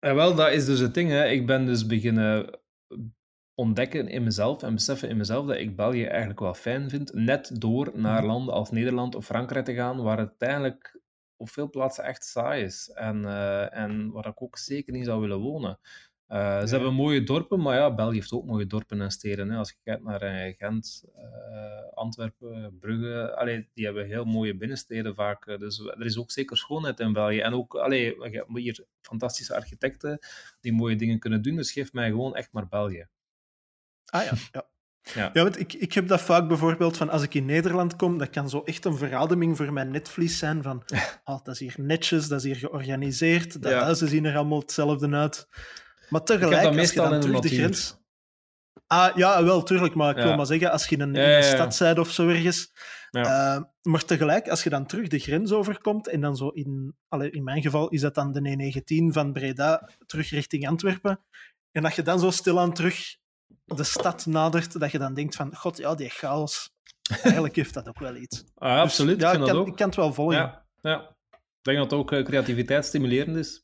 Ja, wel, dat is dus het ding. Hè. Ik ben dus beginnen ontdekken in mezelf en beseffen in mezelf dat ik België eigenlijk wel fijn vind. Net door naar mhm. landen als Nederland of Frankrijk te gaan, waar het eigenlijk op veel plaatsen echt saai is. En, uh, en waar ik ook zeker niet zou willen wonen. Uh, Ze hebben mooie dorpen, maar ja, België heeft ook mooie dorpen en steden. Hè. Als je kijkt naar uh, Gent, Antwerpen, Brugge, allee, die hebben heel mooie binnensteden vaak. Dus er is ook zeker schoonheid in België. En ook, allee, we hebben hier fantastische architecten die mooie dingen kunnen doen. Dus geef mij gewoon echt maar België. Ah ja, ja. Ja, ja want ik, ik heb dat vaak bijvoorbeeld van als ik in Nederland kom, dat kan zo echt een verademing voor mijn netvlies zijn van oh, dat is hier netjes, dat is hier georganiseerd, de huizen zien er allemaal hetzelfde uit. Maar tegelijk, als je dan terug de grens... Ah, ja, wel, tuurlijk, maar ik wil maar zeggen, als je in een, in een stad bent of zo ergens... Uh, maar tegelijk, als je dan terug de grens overkomt en dan zo in... Allee, in mijn geval is dat dan de E19 van Breda terug richting Antwerpen. En dat je dan zo stilaan terug de stad nadert, dat je dan denkt van, god, ja, die chaos. Eigenlijk heeft dat ook wel iets. Ah, dus absoluut. ja, ik, kan, ook. ik kan het wel volgen. Ja, ja. Ik denk dat ook uh, creativiteit stimulerend is.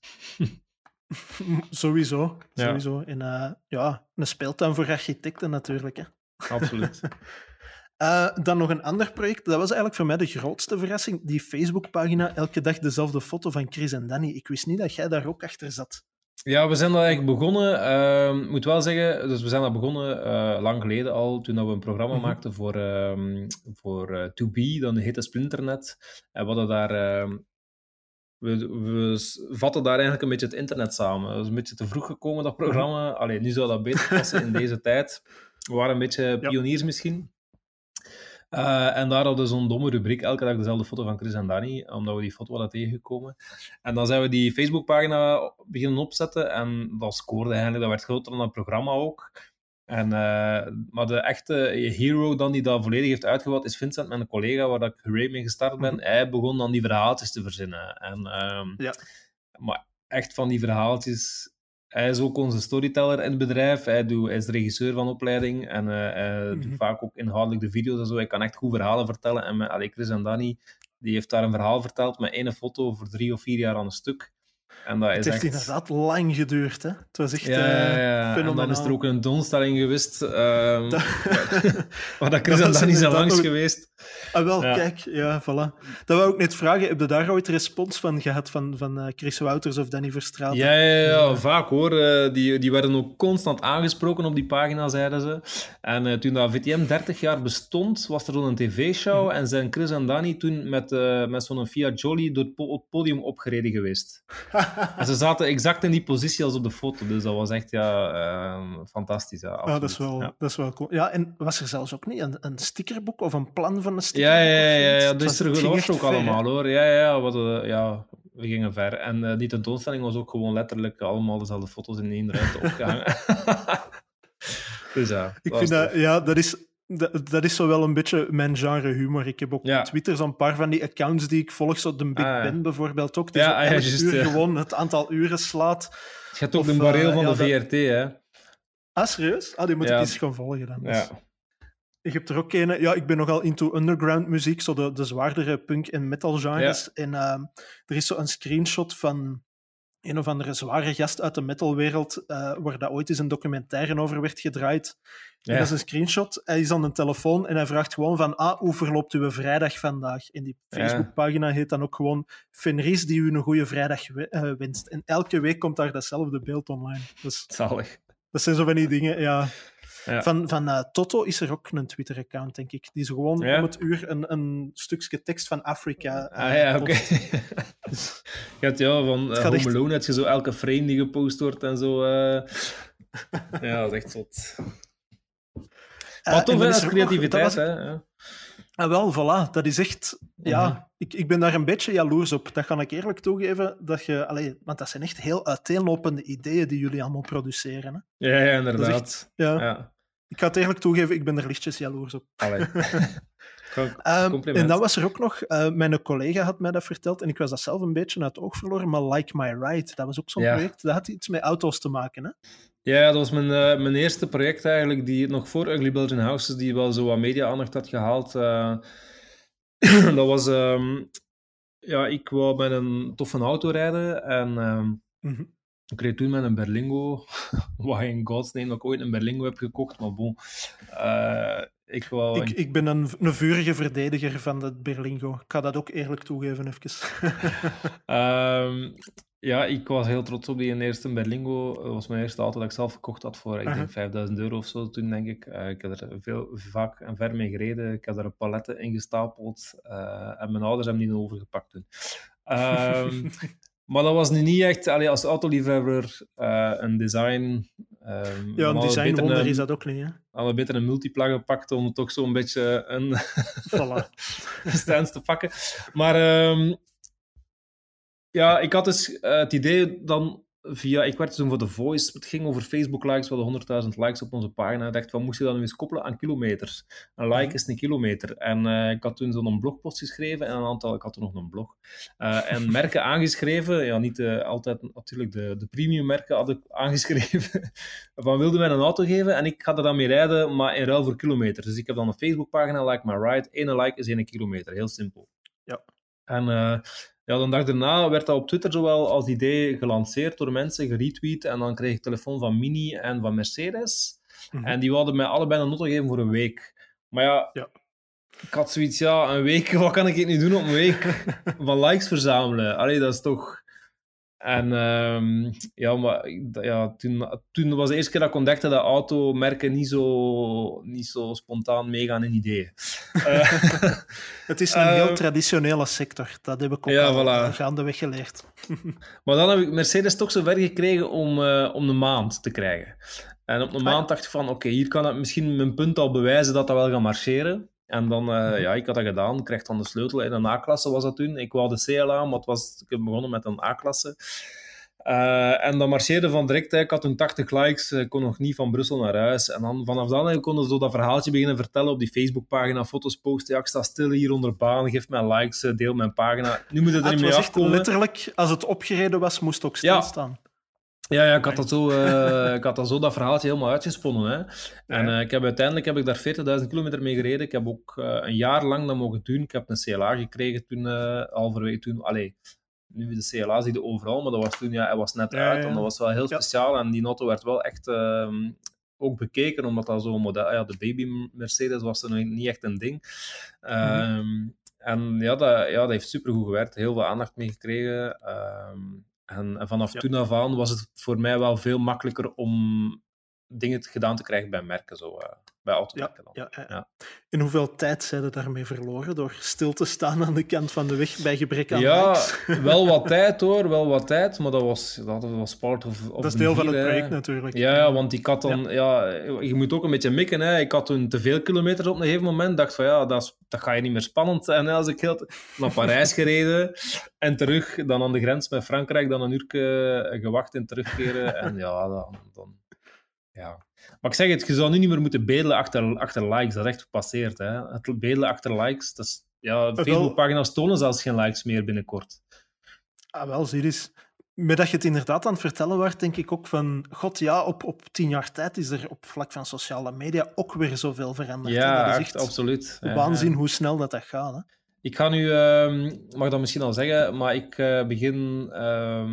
sowieso. sowieso. En uh, ja, een speeltuin voor architecten natuurlijk. Hè. Absoluut. Uh, dan nog een ander project. Dat was eigenlijk voor mij de grootste verrassing. Die Facebookpagina, elke dag dezelfde foto van Chris en Danny. Ik wist niet dat jij daar ook achter zat. Ja, we zijn daar eigenlijk begonnen. Uh, ik moet wel zeggen, dus we zijn daar begonnen uh, lang geleden al, toen we een programma mm -hmm. maakten voor, uh, voor uh, To Be, dan heette Splinternet. En we hadden daar... Ehm, we, we vatten daar eigenlijk een beetje het internet samen. Dat is een beetje te vroeg gekomen, dat programma. Alleen nu zou dat beter passen in deze tijd. We waren een beetje pioniers ja. misschien. Uh, en daar hadden we zo'n domme rubriek, elke dag dezelfde foto van Chris en Danny, omdat we die foto hadden tegengekomen. En dan zijn we die Facebookpagina beginnen opzetten en dat scoorde eigenlijk, dat werd groter dan het programma ook. En, uh, maar de echte hero dan die dat volledig heeft uitgevat is Vincent, mijn collega, waar ik Hooray mee gestart ben. Mhm. Hij begon dan die verhaaltjes te verzinnen. En, uh, ja. Maar echt van die verhaaltjes hij is ook onze storyteller in het bedrijf. Hij, doet, hij is regisseur van opleiding en uh, mm -hmm. doet vaak ook inhoudelijk de video's en zo. Hij kan echt goed verhalen vertellen. En met allee, Chris en Danny, die heeft daar een verhaal verteld met één foto voor drie of vier jaar aan een stuk. En dat het heeft echt... inderdaad lang geduurd, hè? Het was echt ja, ja, ja. En dan is er ook een doelstelling geweest, dat... waar dat Chris en Danny zijn langs geweest. Ah, wel, kijk, ja, voilà. Dat wou ik net vragen, heb je daar ooit respons van gehad van, van uh, Chris Wouters of Danny Verstraeten? Ja, ja, ja, vaak hoor. Uh, die, die werden ook constant aangesproken op die pagina, zeiden ze. En uh, toen dat VTM 30 jaar bestond, was er zo'n tv-show mm. en zijn Chris en Danny toen met, met zo'n Fiat Jolly door het podium opgereden geweest. En ze zaten exact in die positie als op de foto, dus dat was echt ja, uh, fantastisch. Ja, ja, dat, is wel, ja. dat is wel cool. Ja, en was er zelfs ook niet een, een stickerboek of een plan van een stickerboek? Ja, ja, ja, ja, dat is er was ook allemaal hoor. Ja, ja, wat, uh, ja, we gingen ver. En uh, die tentoonstelling was ook gewoon letterlijk allemaal dezelfde foto's in één ruimte opgehangen. dus ja, ik vind dat, ja, dat is dat, dat, is zo wel een beetje mijn genre humor. Ik heb ook op Twitter zo'n paar van die accounts die ik volg, zo de Big ah, Ben bijvoorbeeld ook, die ja, ah, just, uur gewoon het aantal uren slaat. Je hebt ook of, een bareel uh, van de VRT, hè? Ah, serieus? Ah, die moet ik eens gaan volgen dan. Dus. Ja. Ik heb er ook een... Ja, ik ben nogal into underground muziek, zo de, de zwaardere punk- en metal genres. En uh, er is zo een screenshot van een of andere zware gast uit de metalwereld, uh, waar dat ooit eens een documentaire over werd gedraaid. Ja. dat is een screenshot. Hij is aan de telefoon en hij vraagt gewoon van, ah, hoe verloopt uw vrijdag vandaag? En die Facebookpagina heet dan ook gewoon Fenris die u een goede vrijdag uh, wenst. En elke week komt daar datzelfde beeld online. Dus, Zalig. Dat zijn zo van die dingen, ja. Ja. Van, van uh, Toto is er ook een Twitter-account, denk ik. Die is gewoon ja? om het uur een, een stukje tekst van Afrika. Uh, ah ja, oké. Okay. je hebt ja, van uh, Home Alone heb je zo elke frame die gepost wordt en zo. ja, dat is echt zot. Wat tof is creativiteit, was... hè. Ja. Ah, wel, voilà. Dat is echt... Ja, -hmm. ik, ik ben daar een beetje jaloers op. Dat kan ik eerlijk toegeven. Dat je, allee, want dat zijn echt heel uiteenlopende ideeën die jullie allemaal produceren. Hè? Ja, ja, inderdaad. Echt, ja. ja. Ik ga het eerlijk toegeven, ik ben er lichtjes jaloers op. Um, en dan was er ook nog, uh, mijn collega had mij dat verteld en ik was dat zelf een beetje uit het oog verloren, maar Like My Ride, dat was ook zo'n project, dat had iets met auto's te maken, hè? Ja, dat was mijn, uh, mijn eerste project eigenlijk, die nog voor Ugly Belgian Houses, die wel zo wat media-aandacht had gehaald. Uh, dat was, um, ja, ik wou met een toffe auto rijden en um, mm -hmm. Ik reed toen met een Berlingo, wat in Gods name dat ik ooit een Berlingo heb gekocht, maar bon. Uh, ik, wou... ik, ik ben een, een vurige verdediger van het Berlingo. Ik ga dat ook eerlijk toegeven, even. um, ja, ik was heel trots op die eerste Berlingo. Dat was mijn eerste auto dat ik zelf gekocht had voor, ik denk, 5000 euro of zo toen, denk ik. Uh, ik heb er veel, vaak en ver mee gereden. Ik heb er paletten in gestapeld. Uh, en mijn ouders hebben die overgepakt toen. Um, maar dat was nu niet echt, allee, als autoliefhebber, uh, een design... Um, ja, een design wonder is dat ook niet, hè? Hadden beter een multiplug gepakt om toch zo'n beetje een voilà. stance te pakken. Maar... Um, ja, ik had dus uh, het idee dan via... Ik werd toen voor The Voice. Het ging over Facebook-likes. We hadden 100.000 likes op onze pagina. Ik dacht, van, moest je dat nu eens koppelen aan kilometers? Een like is een kilometer. En uh, ik had toen zo'n blogpost geschreven. En een aantal... Ik had toen nog een blog. Uh, en merken aangeschreven. Ja, niet uh, altijd natuurlijk de, de premium merken had ik aangeschreven. van, wilde mij een auto geven? En ik ga er dan mee rijden, maar in ruil voor kilometers. Dus ik heb dan een Facebook-pagina, Like My Ride. Eén like is één kilometer. Heel simpel. Ja. En ja, de dag daarna werd dat op Twitter zowel als idee gelanceerd door mensen, geretweet. En dan kreeg ik telefoon van Mini en van Mercedes. Mm -hmm. En die wilden mij allebei een notto geven voor een week. Maar ja, ja, ik had zoiets, ja, een week, wat kan ik nu doen op een week? van likes verzamelen. Allee, dat is toch... En um, ja, maar ja, toen, toen was de eerste keer dat ik ontdekte dat automerken niet zo, niet zo spontaan meegaan in ideeën. het is een heel traditionele sector, dat heb ik ook ja, al voilà. gaandeweg geleerd. maar dan heb ik Mercedes toch zo ver gekregen om, uh, om de maand te krijgen. En op de maand dacht ik van, oké, okay, hier kan ik misschien mijn punt al bewijzen dat dat wel gaat marcheren. En dan, uh, ja, ik had dat gedaan. Ik kreeg dan de sleutel in een A-klasse, was dat toen. Ik wou de CLA, maar het was, ik heb begonnen met een A-klasse. Uh, en dan marcheerde van direct. Ik had toen 80 likes, ik kon nog niet van Brussel naar huis. En dan, vanaf dan kon ik zo dat verhaaltje beginnen vertellen op die Facebookpagina, foto's posten. Ja, ik sta stil hier onder baan, geef mij likes, deel mijn pagina. Nu moet het er ah, niet mee afkomen. letterlijk, als het opgereden was, moest het ook stilstaan. Ja. Ja, ja ik, had dat zo, uh, ik had dat zo dat verhaaltje helemaal uitgesponnen. Hè. En uh, ik heb, uiteindelijk heb ik daar 40.000 kilometer mee gereden. Ik heb ook uh, een jaar lang dat mogen doen. Ik heb een CLA gekregen toen, halverwege toen. Allee, nu de CLA zie je overal, maar dat was toen, ja, hij was net uit. En dat was wel heel speciaal. En die auto werd wel echt ehm, ook bekeken, omdat dat zo'n model... Ja, de baby Mercedes was er niet echt een ding. Um, mm. En ja dat, ja, dat heeft supergoed gewerkt. Heel veel aandacht mee gekregen. Um, en, en vanaf ja. toen af aan was het voor mij wel veel makkelijker om dingen gedaan te krijgen bij merken, zo, uh, bij automerken. Ja, ja, ja. In hoeveel tijd zijn er daarmee verloren door stil te staan aan de kant van de weg bij gebrek aan Ja, wel wat tijd hoor, wel wat tijd, maar dat was, dat was part of, of Dat is deel van het project natuurlijk. Ja, ja, want ik had dan, ja. je moet ook een beetje mikken. Hè. Ik had toen te veel kilometers op een gegeven moment, dacht van ja, dat, is, dat ga je niet meer spannend zijn als ik heel naar Parijs gereden en terug, dan aan de grens met Frankrijk, dan een uur gewacht en terugkeren. En ja, dan, dan ja. Maar ik zeg het, je zou nu niet meer moeten bedelen achter, achter likes. Dat is echt gepasseerd. Hè? Het bedelen achter likes, dat is, ja, Facebookpagina's tonen zelfs geen likes meer binnenkort. Ah, wel, zie eens. Met dat je het inderdaad aan het vertellen werd, denk ik ook van... God, ja, op, op tien jaar tijd is er op vlak van sociale media ook weer zoveel veranderd. Ja, dat is echt, absoluut. Waanzin ja. hoe snel dat, dat gaat. Hè? Ik ga nu, uh, mag dat misschien al zeggen, maar ik uh, begin uh,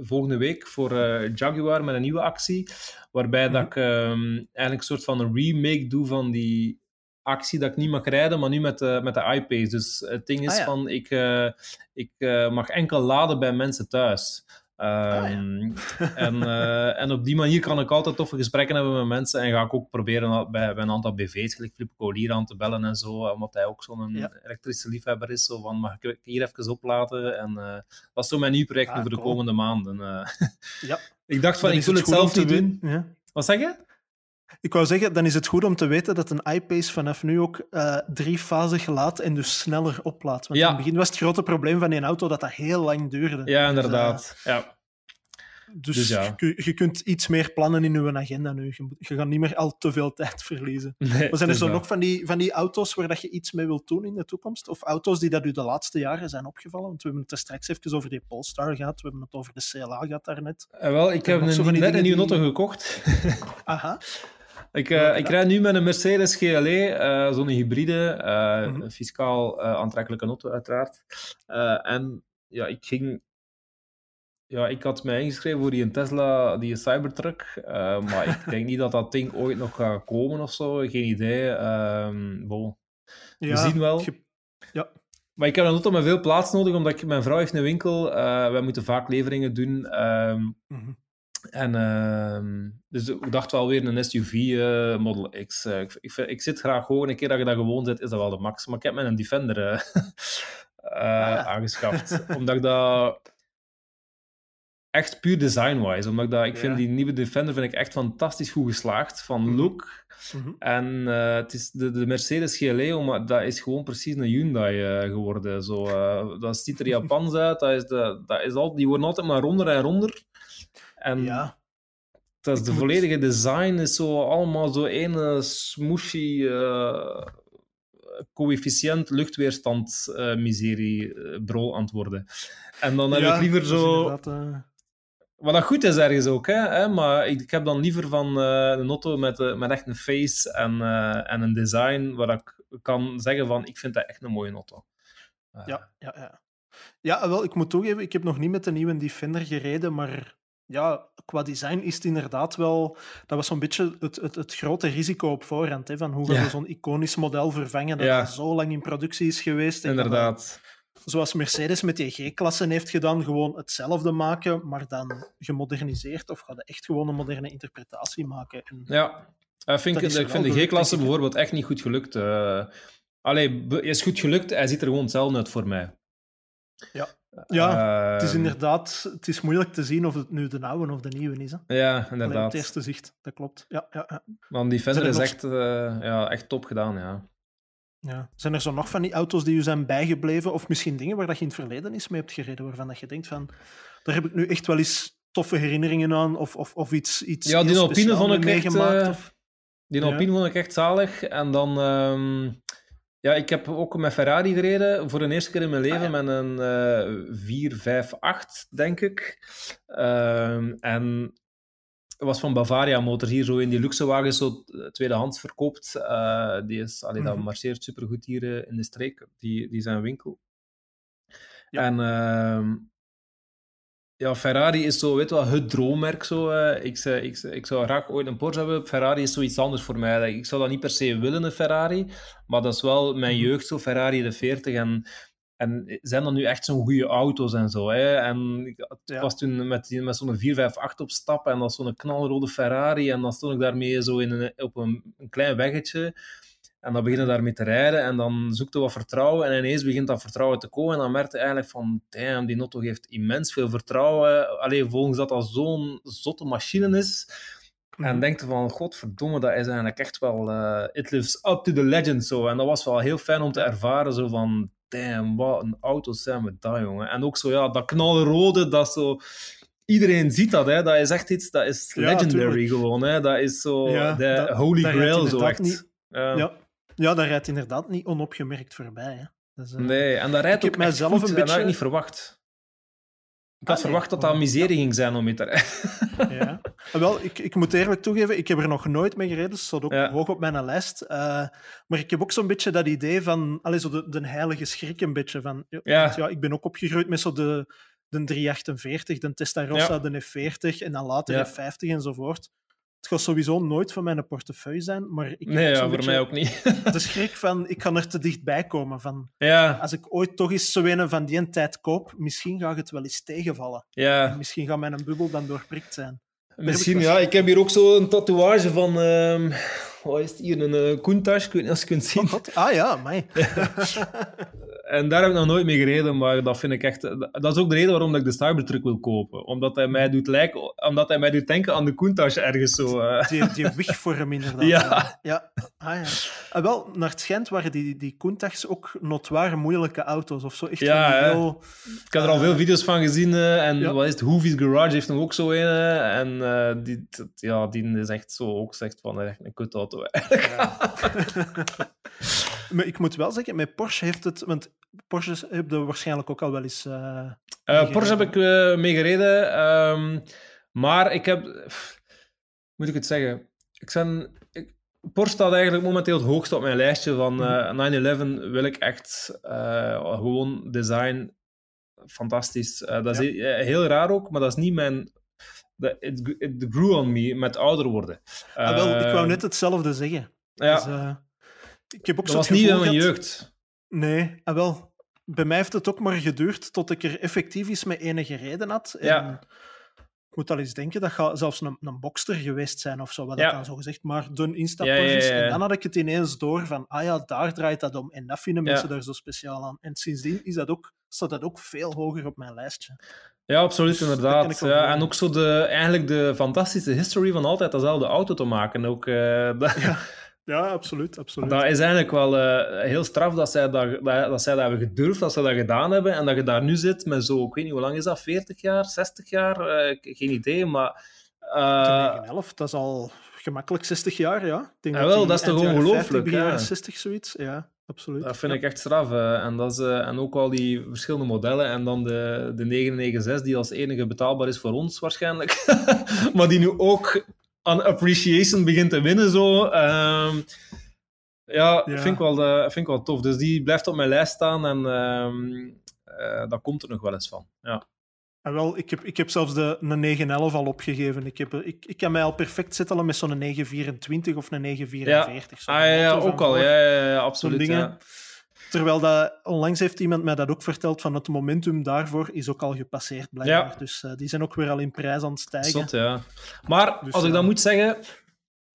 volgende week voor uh, Jaguar met een nieuwe actie. Waarbij mm -hmm. dat ik ehm, eigenlijk een soort van een remake doe van die actie dat ik niet mag rijden, maar nu met de, met de iPace. Dus het ding is ah, ja. van, ik, ik mag enkel laden bij mensen thuis. Um, ah, ja. en, uh, en op die manier kan ik altijd toffe gesprekken hebben met mensen. En ga ik ook proberen bij, bij een aantal BV's, gelijk Flip Collier aan te bellen en zo. Omdat hij ook zo'n ja. elektrische liefhebber is. Zo van, mag ik hier even opladen? En uh, dat is zo mijn nieuw project ah, voor de komende maanden. Uh, ja. ik dacht van, dan ik wil het zelf niet doen. Ja. Wat zeg je? Ik wou zeggen, dan is het goed om te weten dat een iPace vanaf nu ook uh, drie-fasig laat en dus sneller oplaadt. Want ja. in het begin was het grote probleem van die auto dat dat heel lang duurde. Ja, inderdaad. Dus, uh, ja. Dus, Dus ja. je, je kunt iets meer plannen in je agenda nu. Je, gaat niet meer al te veel tijd verliezen. Nee, Maar zijn er zo nog van die, van die auto's waar dat je iets mee wilt doen in de toekomst? Of auto's die dat u de laatste jaren zijn opgevallen? Want we hebben het er straks even over die Polestar gehad. We hebben het over de CLA gehad daarnet. Eh, wel, ik heb een, net een nieuwe die- auto gekocht. Aha. Ik, Ja, ik rijd nu met een Mercedes GLE, eh, zo'n hybride, eh, Mhm. een fiscaal aantrekkelijke auto uiteraard. En ja, ik ging... Ja, ik had mij ingeschreven voor die een Tesla, die Cybertruck. eh, maar ik denk niet dat dat ding ooit nog gaat komen of zo. Geen idee. Ehm, bon. Ja, zien wel. je- ja. Maar ik heb een auto met veel plaats nodig, omdat ik, mijn vrouw heeft een winkel. wij moeten vaak leveringen doen. ehm, Mhm. En ehm, dus ik dacht wel weer een SUV eh, Model X. Eh, ik, ik, zit graag hoog. Een keer dat je daar gewoon zit, is dat wel de max. Maar ik heb mij een Defender eh, Ah. aangeschaft. omdat ik dat echt puur design-wise. Omdat ik dat, ik vind die nieuwe Defender vind ik echt fantastisch goed geslaagd. Van Mhm. look. Mhm. En het is de, de Mercedes GLE, maar dat is gewoon precies een Hyundai geworden. Zo, dat ziet er Japans uit. Dat is de, dat is al, die worden altijd maar ronder en ronder. En ja. dat is Ik de volledige design is zo allemaal zo ene smooshy eh, coëfficiënt luchtweerstand eh, miserie eh, brol aan het worden. En dan heb Ja, ik liever zo... Wat dat goed is ergens ook, hè, hè, maar ik, ik heb dan liever van een auto met, met echt een face en, en een design waar ik kan zeggen van ik vind dat echt een mooie auto. Ja, ja, ja. Ja, wel, ik moet toegeven, ik heb nog niet met de nieuwe Defender gereden, maar ja, qua design is het inderdaad wel... Dat was zo'n beetje het, het, het grote risico op voorhand, hè, van hoe gaan Ja. we zo'n iconisch model vervangen dat Ja. zo lang in productie is geweest. Inderdaad. zoals Mercedes met die G-klassen heeft gedaan, gewoon hetzelfde maken, maar dan gemoderniseerd, of gaat echt gewoon een moderne interpretatie maken. En, Ja, ik vind, ik, vind de G-klasse bijvoorbeeld echt niet goed gelukt. eh allee, is goed gelukt, hij ziet er gewoon hetzelfde uit voor mij. Ja. Ja, het is Ehm, inderdaad het is moeilijk te zien of het nu de oude of de nieuwe is. Hè. Ja, Allee, op inderdaad. het eerste zicht, dat klopt. Ja, ja, ja. Want die Zijn is echt, eh, ja, echt top gedaan, ja. Ja. Zijn er zo nog van die auto's die u zijn bijgebleven? Of misschien dingen waar dat je in het verleden eens mee hebt gereden, waarvan dat je denkt van, daar heb ik nu echt wel eens toffe herinneringen aan, of, of, of iets, iets Ja, die Alpine vond ik echt, meegemaakt, eh, of- Die Ja. Alpine vond ik echt zalig. En dan... ehm, ja, ik heb ook met Ferrari gereden, voor de eerste keer in mijn leven, Ah, ja. met een eh 458, denk ik. Ehm, en het was van Bavaria Motors, hier zo in die luxe wagens, zo eh, tweedehands verkoopt. Eh, die is, allee, dat Mhm. marcheert supergoed hier in de streek, die, die zijn winkel. Ja. En ehm, ja, Ferrari is zo, weet je wel, het droommerk. Zo, eh. ik, zou- ik, ik zou graag ooit een Porsche hebben. Ferrari is zoiets anders voor mij. Ik zou dat niet per se willen, een Ferrari. Maar dat is wel mijn Mhm. jeugd, zo Ferrari de 40. En, en zijn dat nu echt zo'n goede auto's en zo. Hè? En ik Ja. was toen met, die- met zo'n 458 op stap en dat was zo'n knalrode Ferrari. En dan stond ik daarmee zo in een, op een, een klein weggetje. En dan begin je daarmee te rijden en dan zoekt je wat vertrouwen en ineens begint dat vertrouwen te komen en dan merk je eigenlijk van, damn, die auto heeft immens veel vertrouwen. Alleen volgens dat dat zo'n zotte machine is. En Mhm. denkt van, godverdomme, dat is eigenlijk echt wel, eh, it lives up to the legend zo. En dat was wel heel fijn om te ervaren, zo van, damn, wat een auto's zijn we dat, jongen. En ook zo, ja, dat knalrode, dat zo... Iedereen ziet dat, hè. Dat is echt iets, dat is legendary gewoon, hè. Dat is zo Ja, de dat- holy dat grail, zo echt. niet- Ja. Ja. Ja, dat rijdt inderdaad niet onopgemerkt voorbij. Hè. Dat eh, Nee, en dat rijdt Ik heb ook echt mijzelf goed, een dat beetje- niet verwacht. Ik had Ah, nee. verwacht dat dat Oh, miserie ging zijn om mee te rijden. Ja. Ah, Wel, ik, ik moet eerlijk toegeven, ik heb er nog nooit mee gereden. Het staat ook Ja. hoog op mijn lijst. Eh, maar ik heb ook zo'n beetje dat idee van... Allez, zo de, de heilige schrik een beetje. Van, ja, Ja. want ja, ik ben ook opgegroeid met zo de, de 348, de Testarossa, de F40 en dan later de F50 enzovoort. Het gaat sowieso nooit van mijn portefeuille zijn, maar ik Nee, ja, voor beetje mij ook niet. de schrik van, ik kan er te dichtbij komen. Van, ja, als ik ooit toch eens zo een van die tijd koop, misschien gaat het wel eens tegenvallen. ja. Misschien gaat mijn bubbel dan doorprikt zijn. Misschien, ik ja. Ik heb hier ook zo een tatoeage van... ehm wat is het hier? Een uh, Countach, ik weet niet of je kunt zien. Oh. Ah ja, mij. En daar heb ik nog nooit mee gereden, maar dat vind ik echt... Dat is ook de reden waarom ik de Cybertruck wil kopen. Omdat hij mij doet lijken... Omdat hij mij doet denken aan de Countach ergens zo. Uh. Die, die wigvorm inderdaad. Ja. ja. Ah, ja. En wel, naar het schijnt waren die, die Countachs ook notwaar moeilijke auto's of zo. Echt ja, heel, ik heb er al veel video's van gezien. Uh, en ja. wat is het? Garage heeft hem ook zo een. en die, ja, die is echt zo ook zegt van echt een kutauto. Ja. maar ik moet wel zeggen, met Porsche heeft het... Want Porsche heb je waarschijnlijk ook al wel eens... Uh, Porsche heb ik uh, mee gereden. Um, maar ik heb... Pff, moet ik het zeggen? Ik ben... Ik, Porsche staat eigenlijk momenteel het hoogste op mijn lijstje van uh, 9-11 wil ik echt gewoon design fantastisch. dat is ja. heel raar ook, maar dat is niet mijn it, it grew on me met ouder worden. Ah, wel, ik wou net hetzelfde zeggen. Ja. Dus, uh, ik heb ook dat was niet in mijn jeugd. Nee, ah, wel. Bij mij heeft het ook maar geduurd tot ik er effectief eens met enige reden had. En ja. Ik moet al eens denken, dat gaat zelfs een, een bokster geweest zijn of zo, wat ja. dat dan zo gezegd, maar doen insta ja, ja, En dan had ik het ineens door van, ah ja, daar draait dat om. En dat vinden mensen daar zo speciaal aan. En sindsdien is dat ook, staat dat ook veel hoger op mijn lijstje. Ja, absoluut, dus inderdaad. Ja, en ook zo de, eigenlijk de fantastische history van altijd dezelfde auto te maken. Ook, uh, dat, ja. Ja, absoluut, absoluut. Dat is eigenlijk wel uh, heel straf dat zij dat, dat, dat zij dat hebben gedurfd, dat ze dat gedaan hebben. En dat je daar nu zit met zo, ik weet niet, hoe lang is dat? 40 jaar, 60 jaar? Uh, geen idee, maar... Uh, 11, dat is al gemakkelijk 60 jaar, ja. Ik denk ja, wel, dat is toch ongelooflijk. Begin jaren 60, zoiets, ja absoluut. Dat vind ja. ik echt straf. En, dat is, uh, en ook al die verschillende modellen. En dan de, de 996, die als enige betaalbaar is voor ons waarschijnlijk. maar die nu ook aan appreciation begint te winnen. Zo. Um, ja, ja. Vind, ik wel, uh, vind ik wel tof. Dus die blijft op mijn lijst staan. En um, dat komt er nog wel eens van. Ja. En wel, ik heb, ik heb zelfs de, een 911 al opgegeven. Ik, heb, ik, ik kan mij al perfect zetten met zo'n 924 of een 944. Ja, ah, ja, ja ook al. Ja, ja, ja, absoluut. Dingen. Terwijl dat, onlangs heeft iemand mij dat ook verteld, van het momentum daarvoor is ook al gepasseerd, blijkbaar. Ja. Dus uh, die zijn ook weer al in prijs aan het stijgen. Zot, ja. Maar, dus, als ik dan moet zeggen...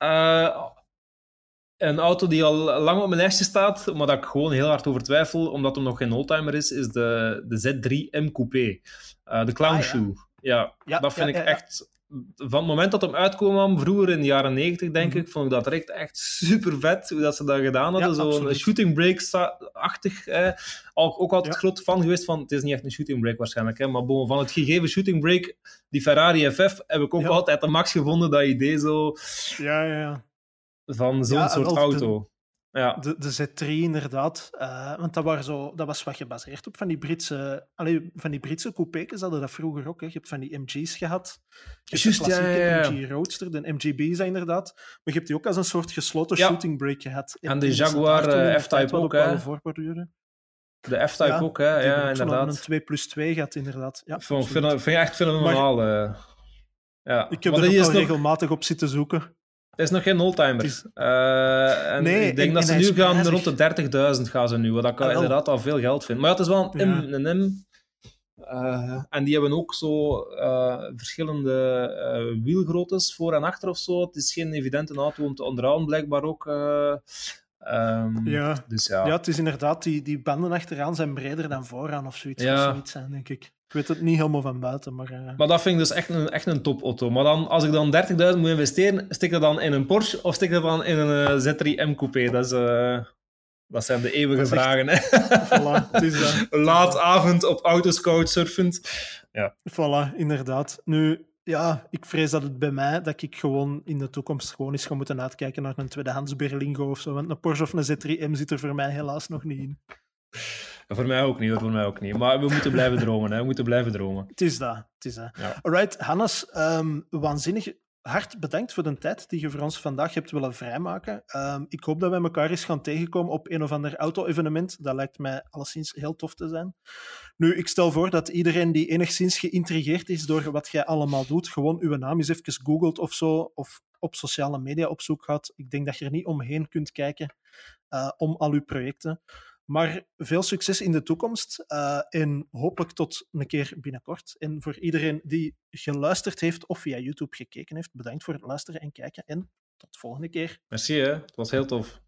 Uh, een auto die al lang op mijn lijstje staat, maar dat ik gewoon heel hard over twijfel, omdat hem nog geen oldtimer is, is de, de Z3 M Coupé. Uh, de Clown ah, ja. Shoe. Ja, ja, dat vind ik echt... Van het moment dat hem uitkwam, vroeger in de jaren 90, denk mm -hmm. ik, vond ik dat echt, echt super vet hoe dat ze dat gedaan hadden. Zo'n shooting break-achtig. Eh, ook altijd groot fan geweest van, het is niet echt een shooting break waarschijnlijk, hè, maar bon, van het gegeven shooting break, die Ferrari FF, heb ik ook altijd de max gevonden, dat idee zo... Ja, ja, ja van zo'n ja, soort auto. De, ja. de, de Z3 inderdaad. Uh, want dat, waren zo, dat was wat gebaseerd op van die Britse, allee, van die Britse coupés hadden dat vroeger ook. Hè. Je hebt van die MG's gehad. Je Just, hebt de ja, ja, MG Roadster, de MGB is dat inderdaad. Maar je hebt die ook als een soort gesloten shooting break gehad. En, de Jaguar uh, F-Type ook, hè? De F-Type ook, hè? Ja, inderdaad. Een 2 plus 2 gaat inderdaad. Ja, vind, vind, vind je echt fenomenaal. Maar, uh, ja. Ik heb maar er ook al nog... regelmatig op zitten zoeken. Het is nog geen oldtimer. Is... Uh, en nee, ik denk en, dat ze nu gaan rond de 30.000 gaan ze nu, wat ik ah, inderdaad al veel geld vind. Maar ja, het is wel een M, ja. een M. Uh, en die hebben ook zo uh, verschillende wielgroottes voor en achter of zo. Het is geen evidente auto om te onderhouden, blijkbaar ook. Um, ja. Dus ja. ja, het is inderdaad, die, die banden achteraan zijn breder dan vooraan of zoiets. Ja. Of zoiets zijn, denk ik. Ik weet het niet helemaal van buiten, maar... Uh... Maar dat vind ik dus echt een, echt een topauto. Maar dan, als ik dan 30.000 moet investeren, stik dat dan in een Porsche of stik dat dan in een uh, Z3 M Coupé? Dat, is, uh, dat zijn de eeuwige vragen. Hè? Voilà, het is dat. Laat avond op autoscout surfend. Ja. Voilà, inderdaad. Nu, ja, ik vrees dat het bij mij, dat ik gewoon in de toekomst gewoon eens ga moeten uitkijken naar een tweedehands Berlingo of zo. Want een Porsche of een Z3M zit er voor mij helaas nog niet in. Voor mij ook niet, voor mij ook niet. Maar we moeten blijven dromen, hè. We moeten blijven dromen. Het is dat, het is dat. Ja. Alright, Hannes, um, waanzinnig hard bedankt voor de tijd die je voor ons vandaag hebt willen vrijmaken. Um, ik hoop dat we elkaar eens gaan tegenkomen op een of ander auto-evenement. Dat lijkt mij alleszins heel tof te zijn. Nu, ik stel voor dat iedereen die enigszins geïntrigeerd is door wat jij allemaal doet, gewoon uw naam eens even googelt of zo, of op sociale media op zoek gaat. Ik denk dat je er niet omheen kunt kijken uh, om al uw projecten. Maar veel succes in de toekomst uh, en hopelijk tot een keer binnenkort. En voor iedereen die geluisterd heeft of via YouTube gekeken heeft, bedankt voor het luisteren en kijken en tot de volgende keer. Merci, hè. het was heel tof.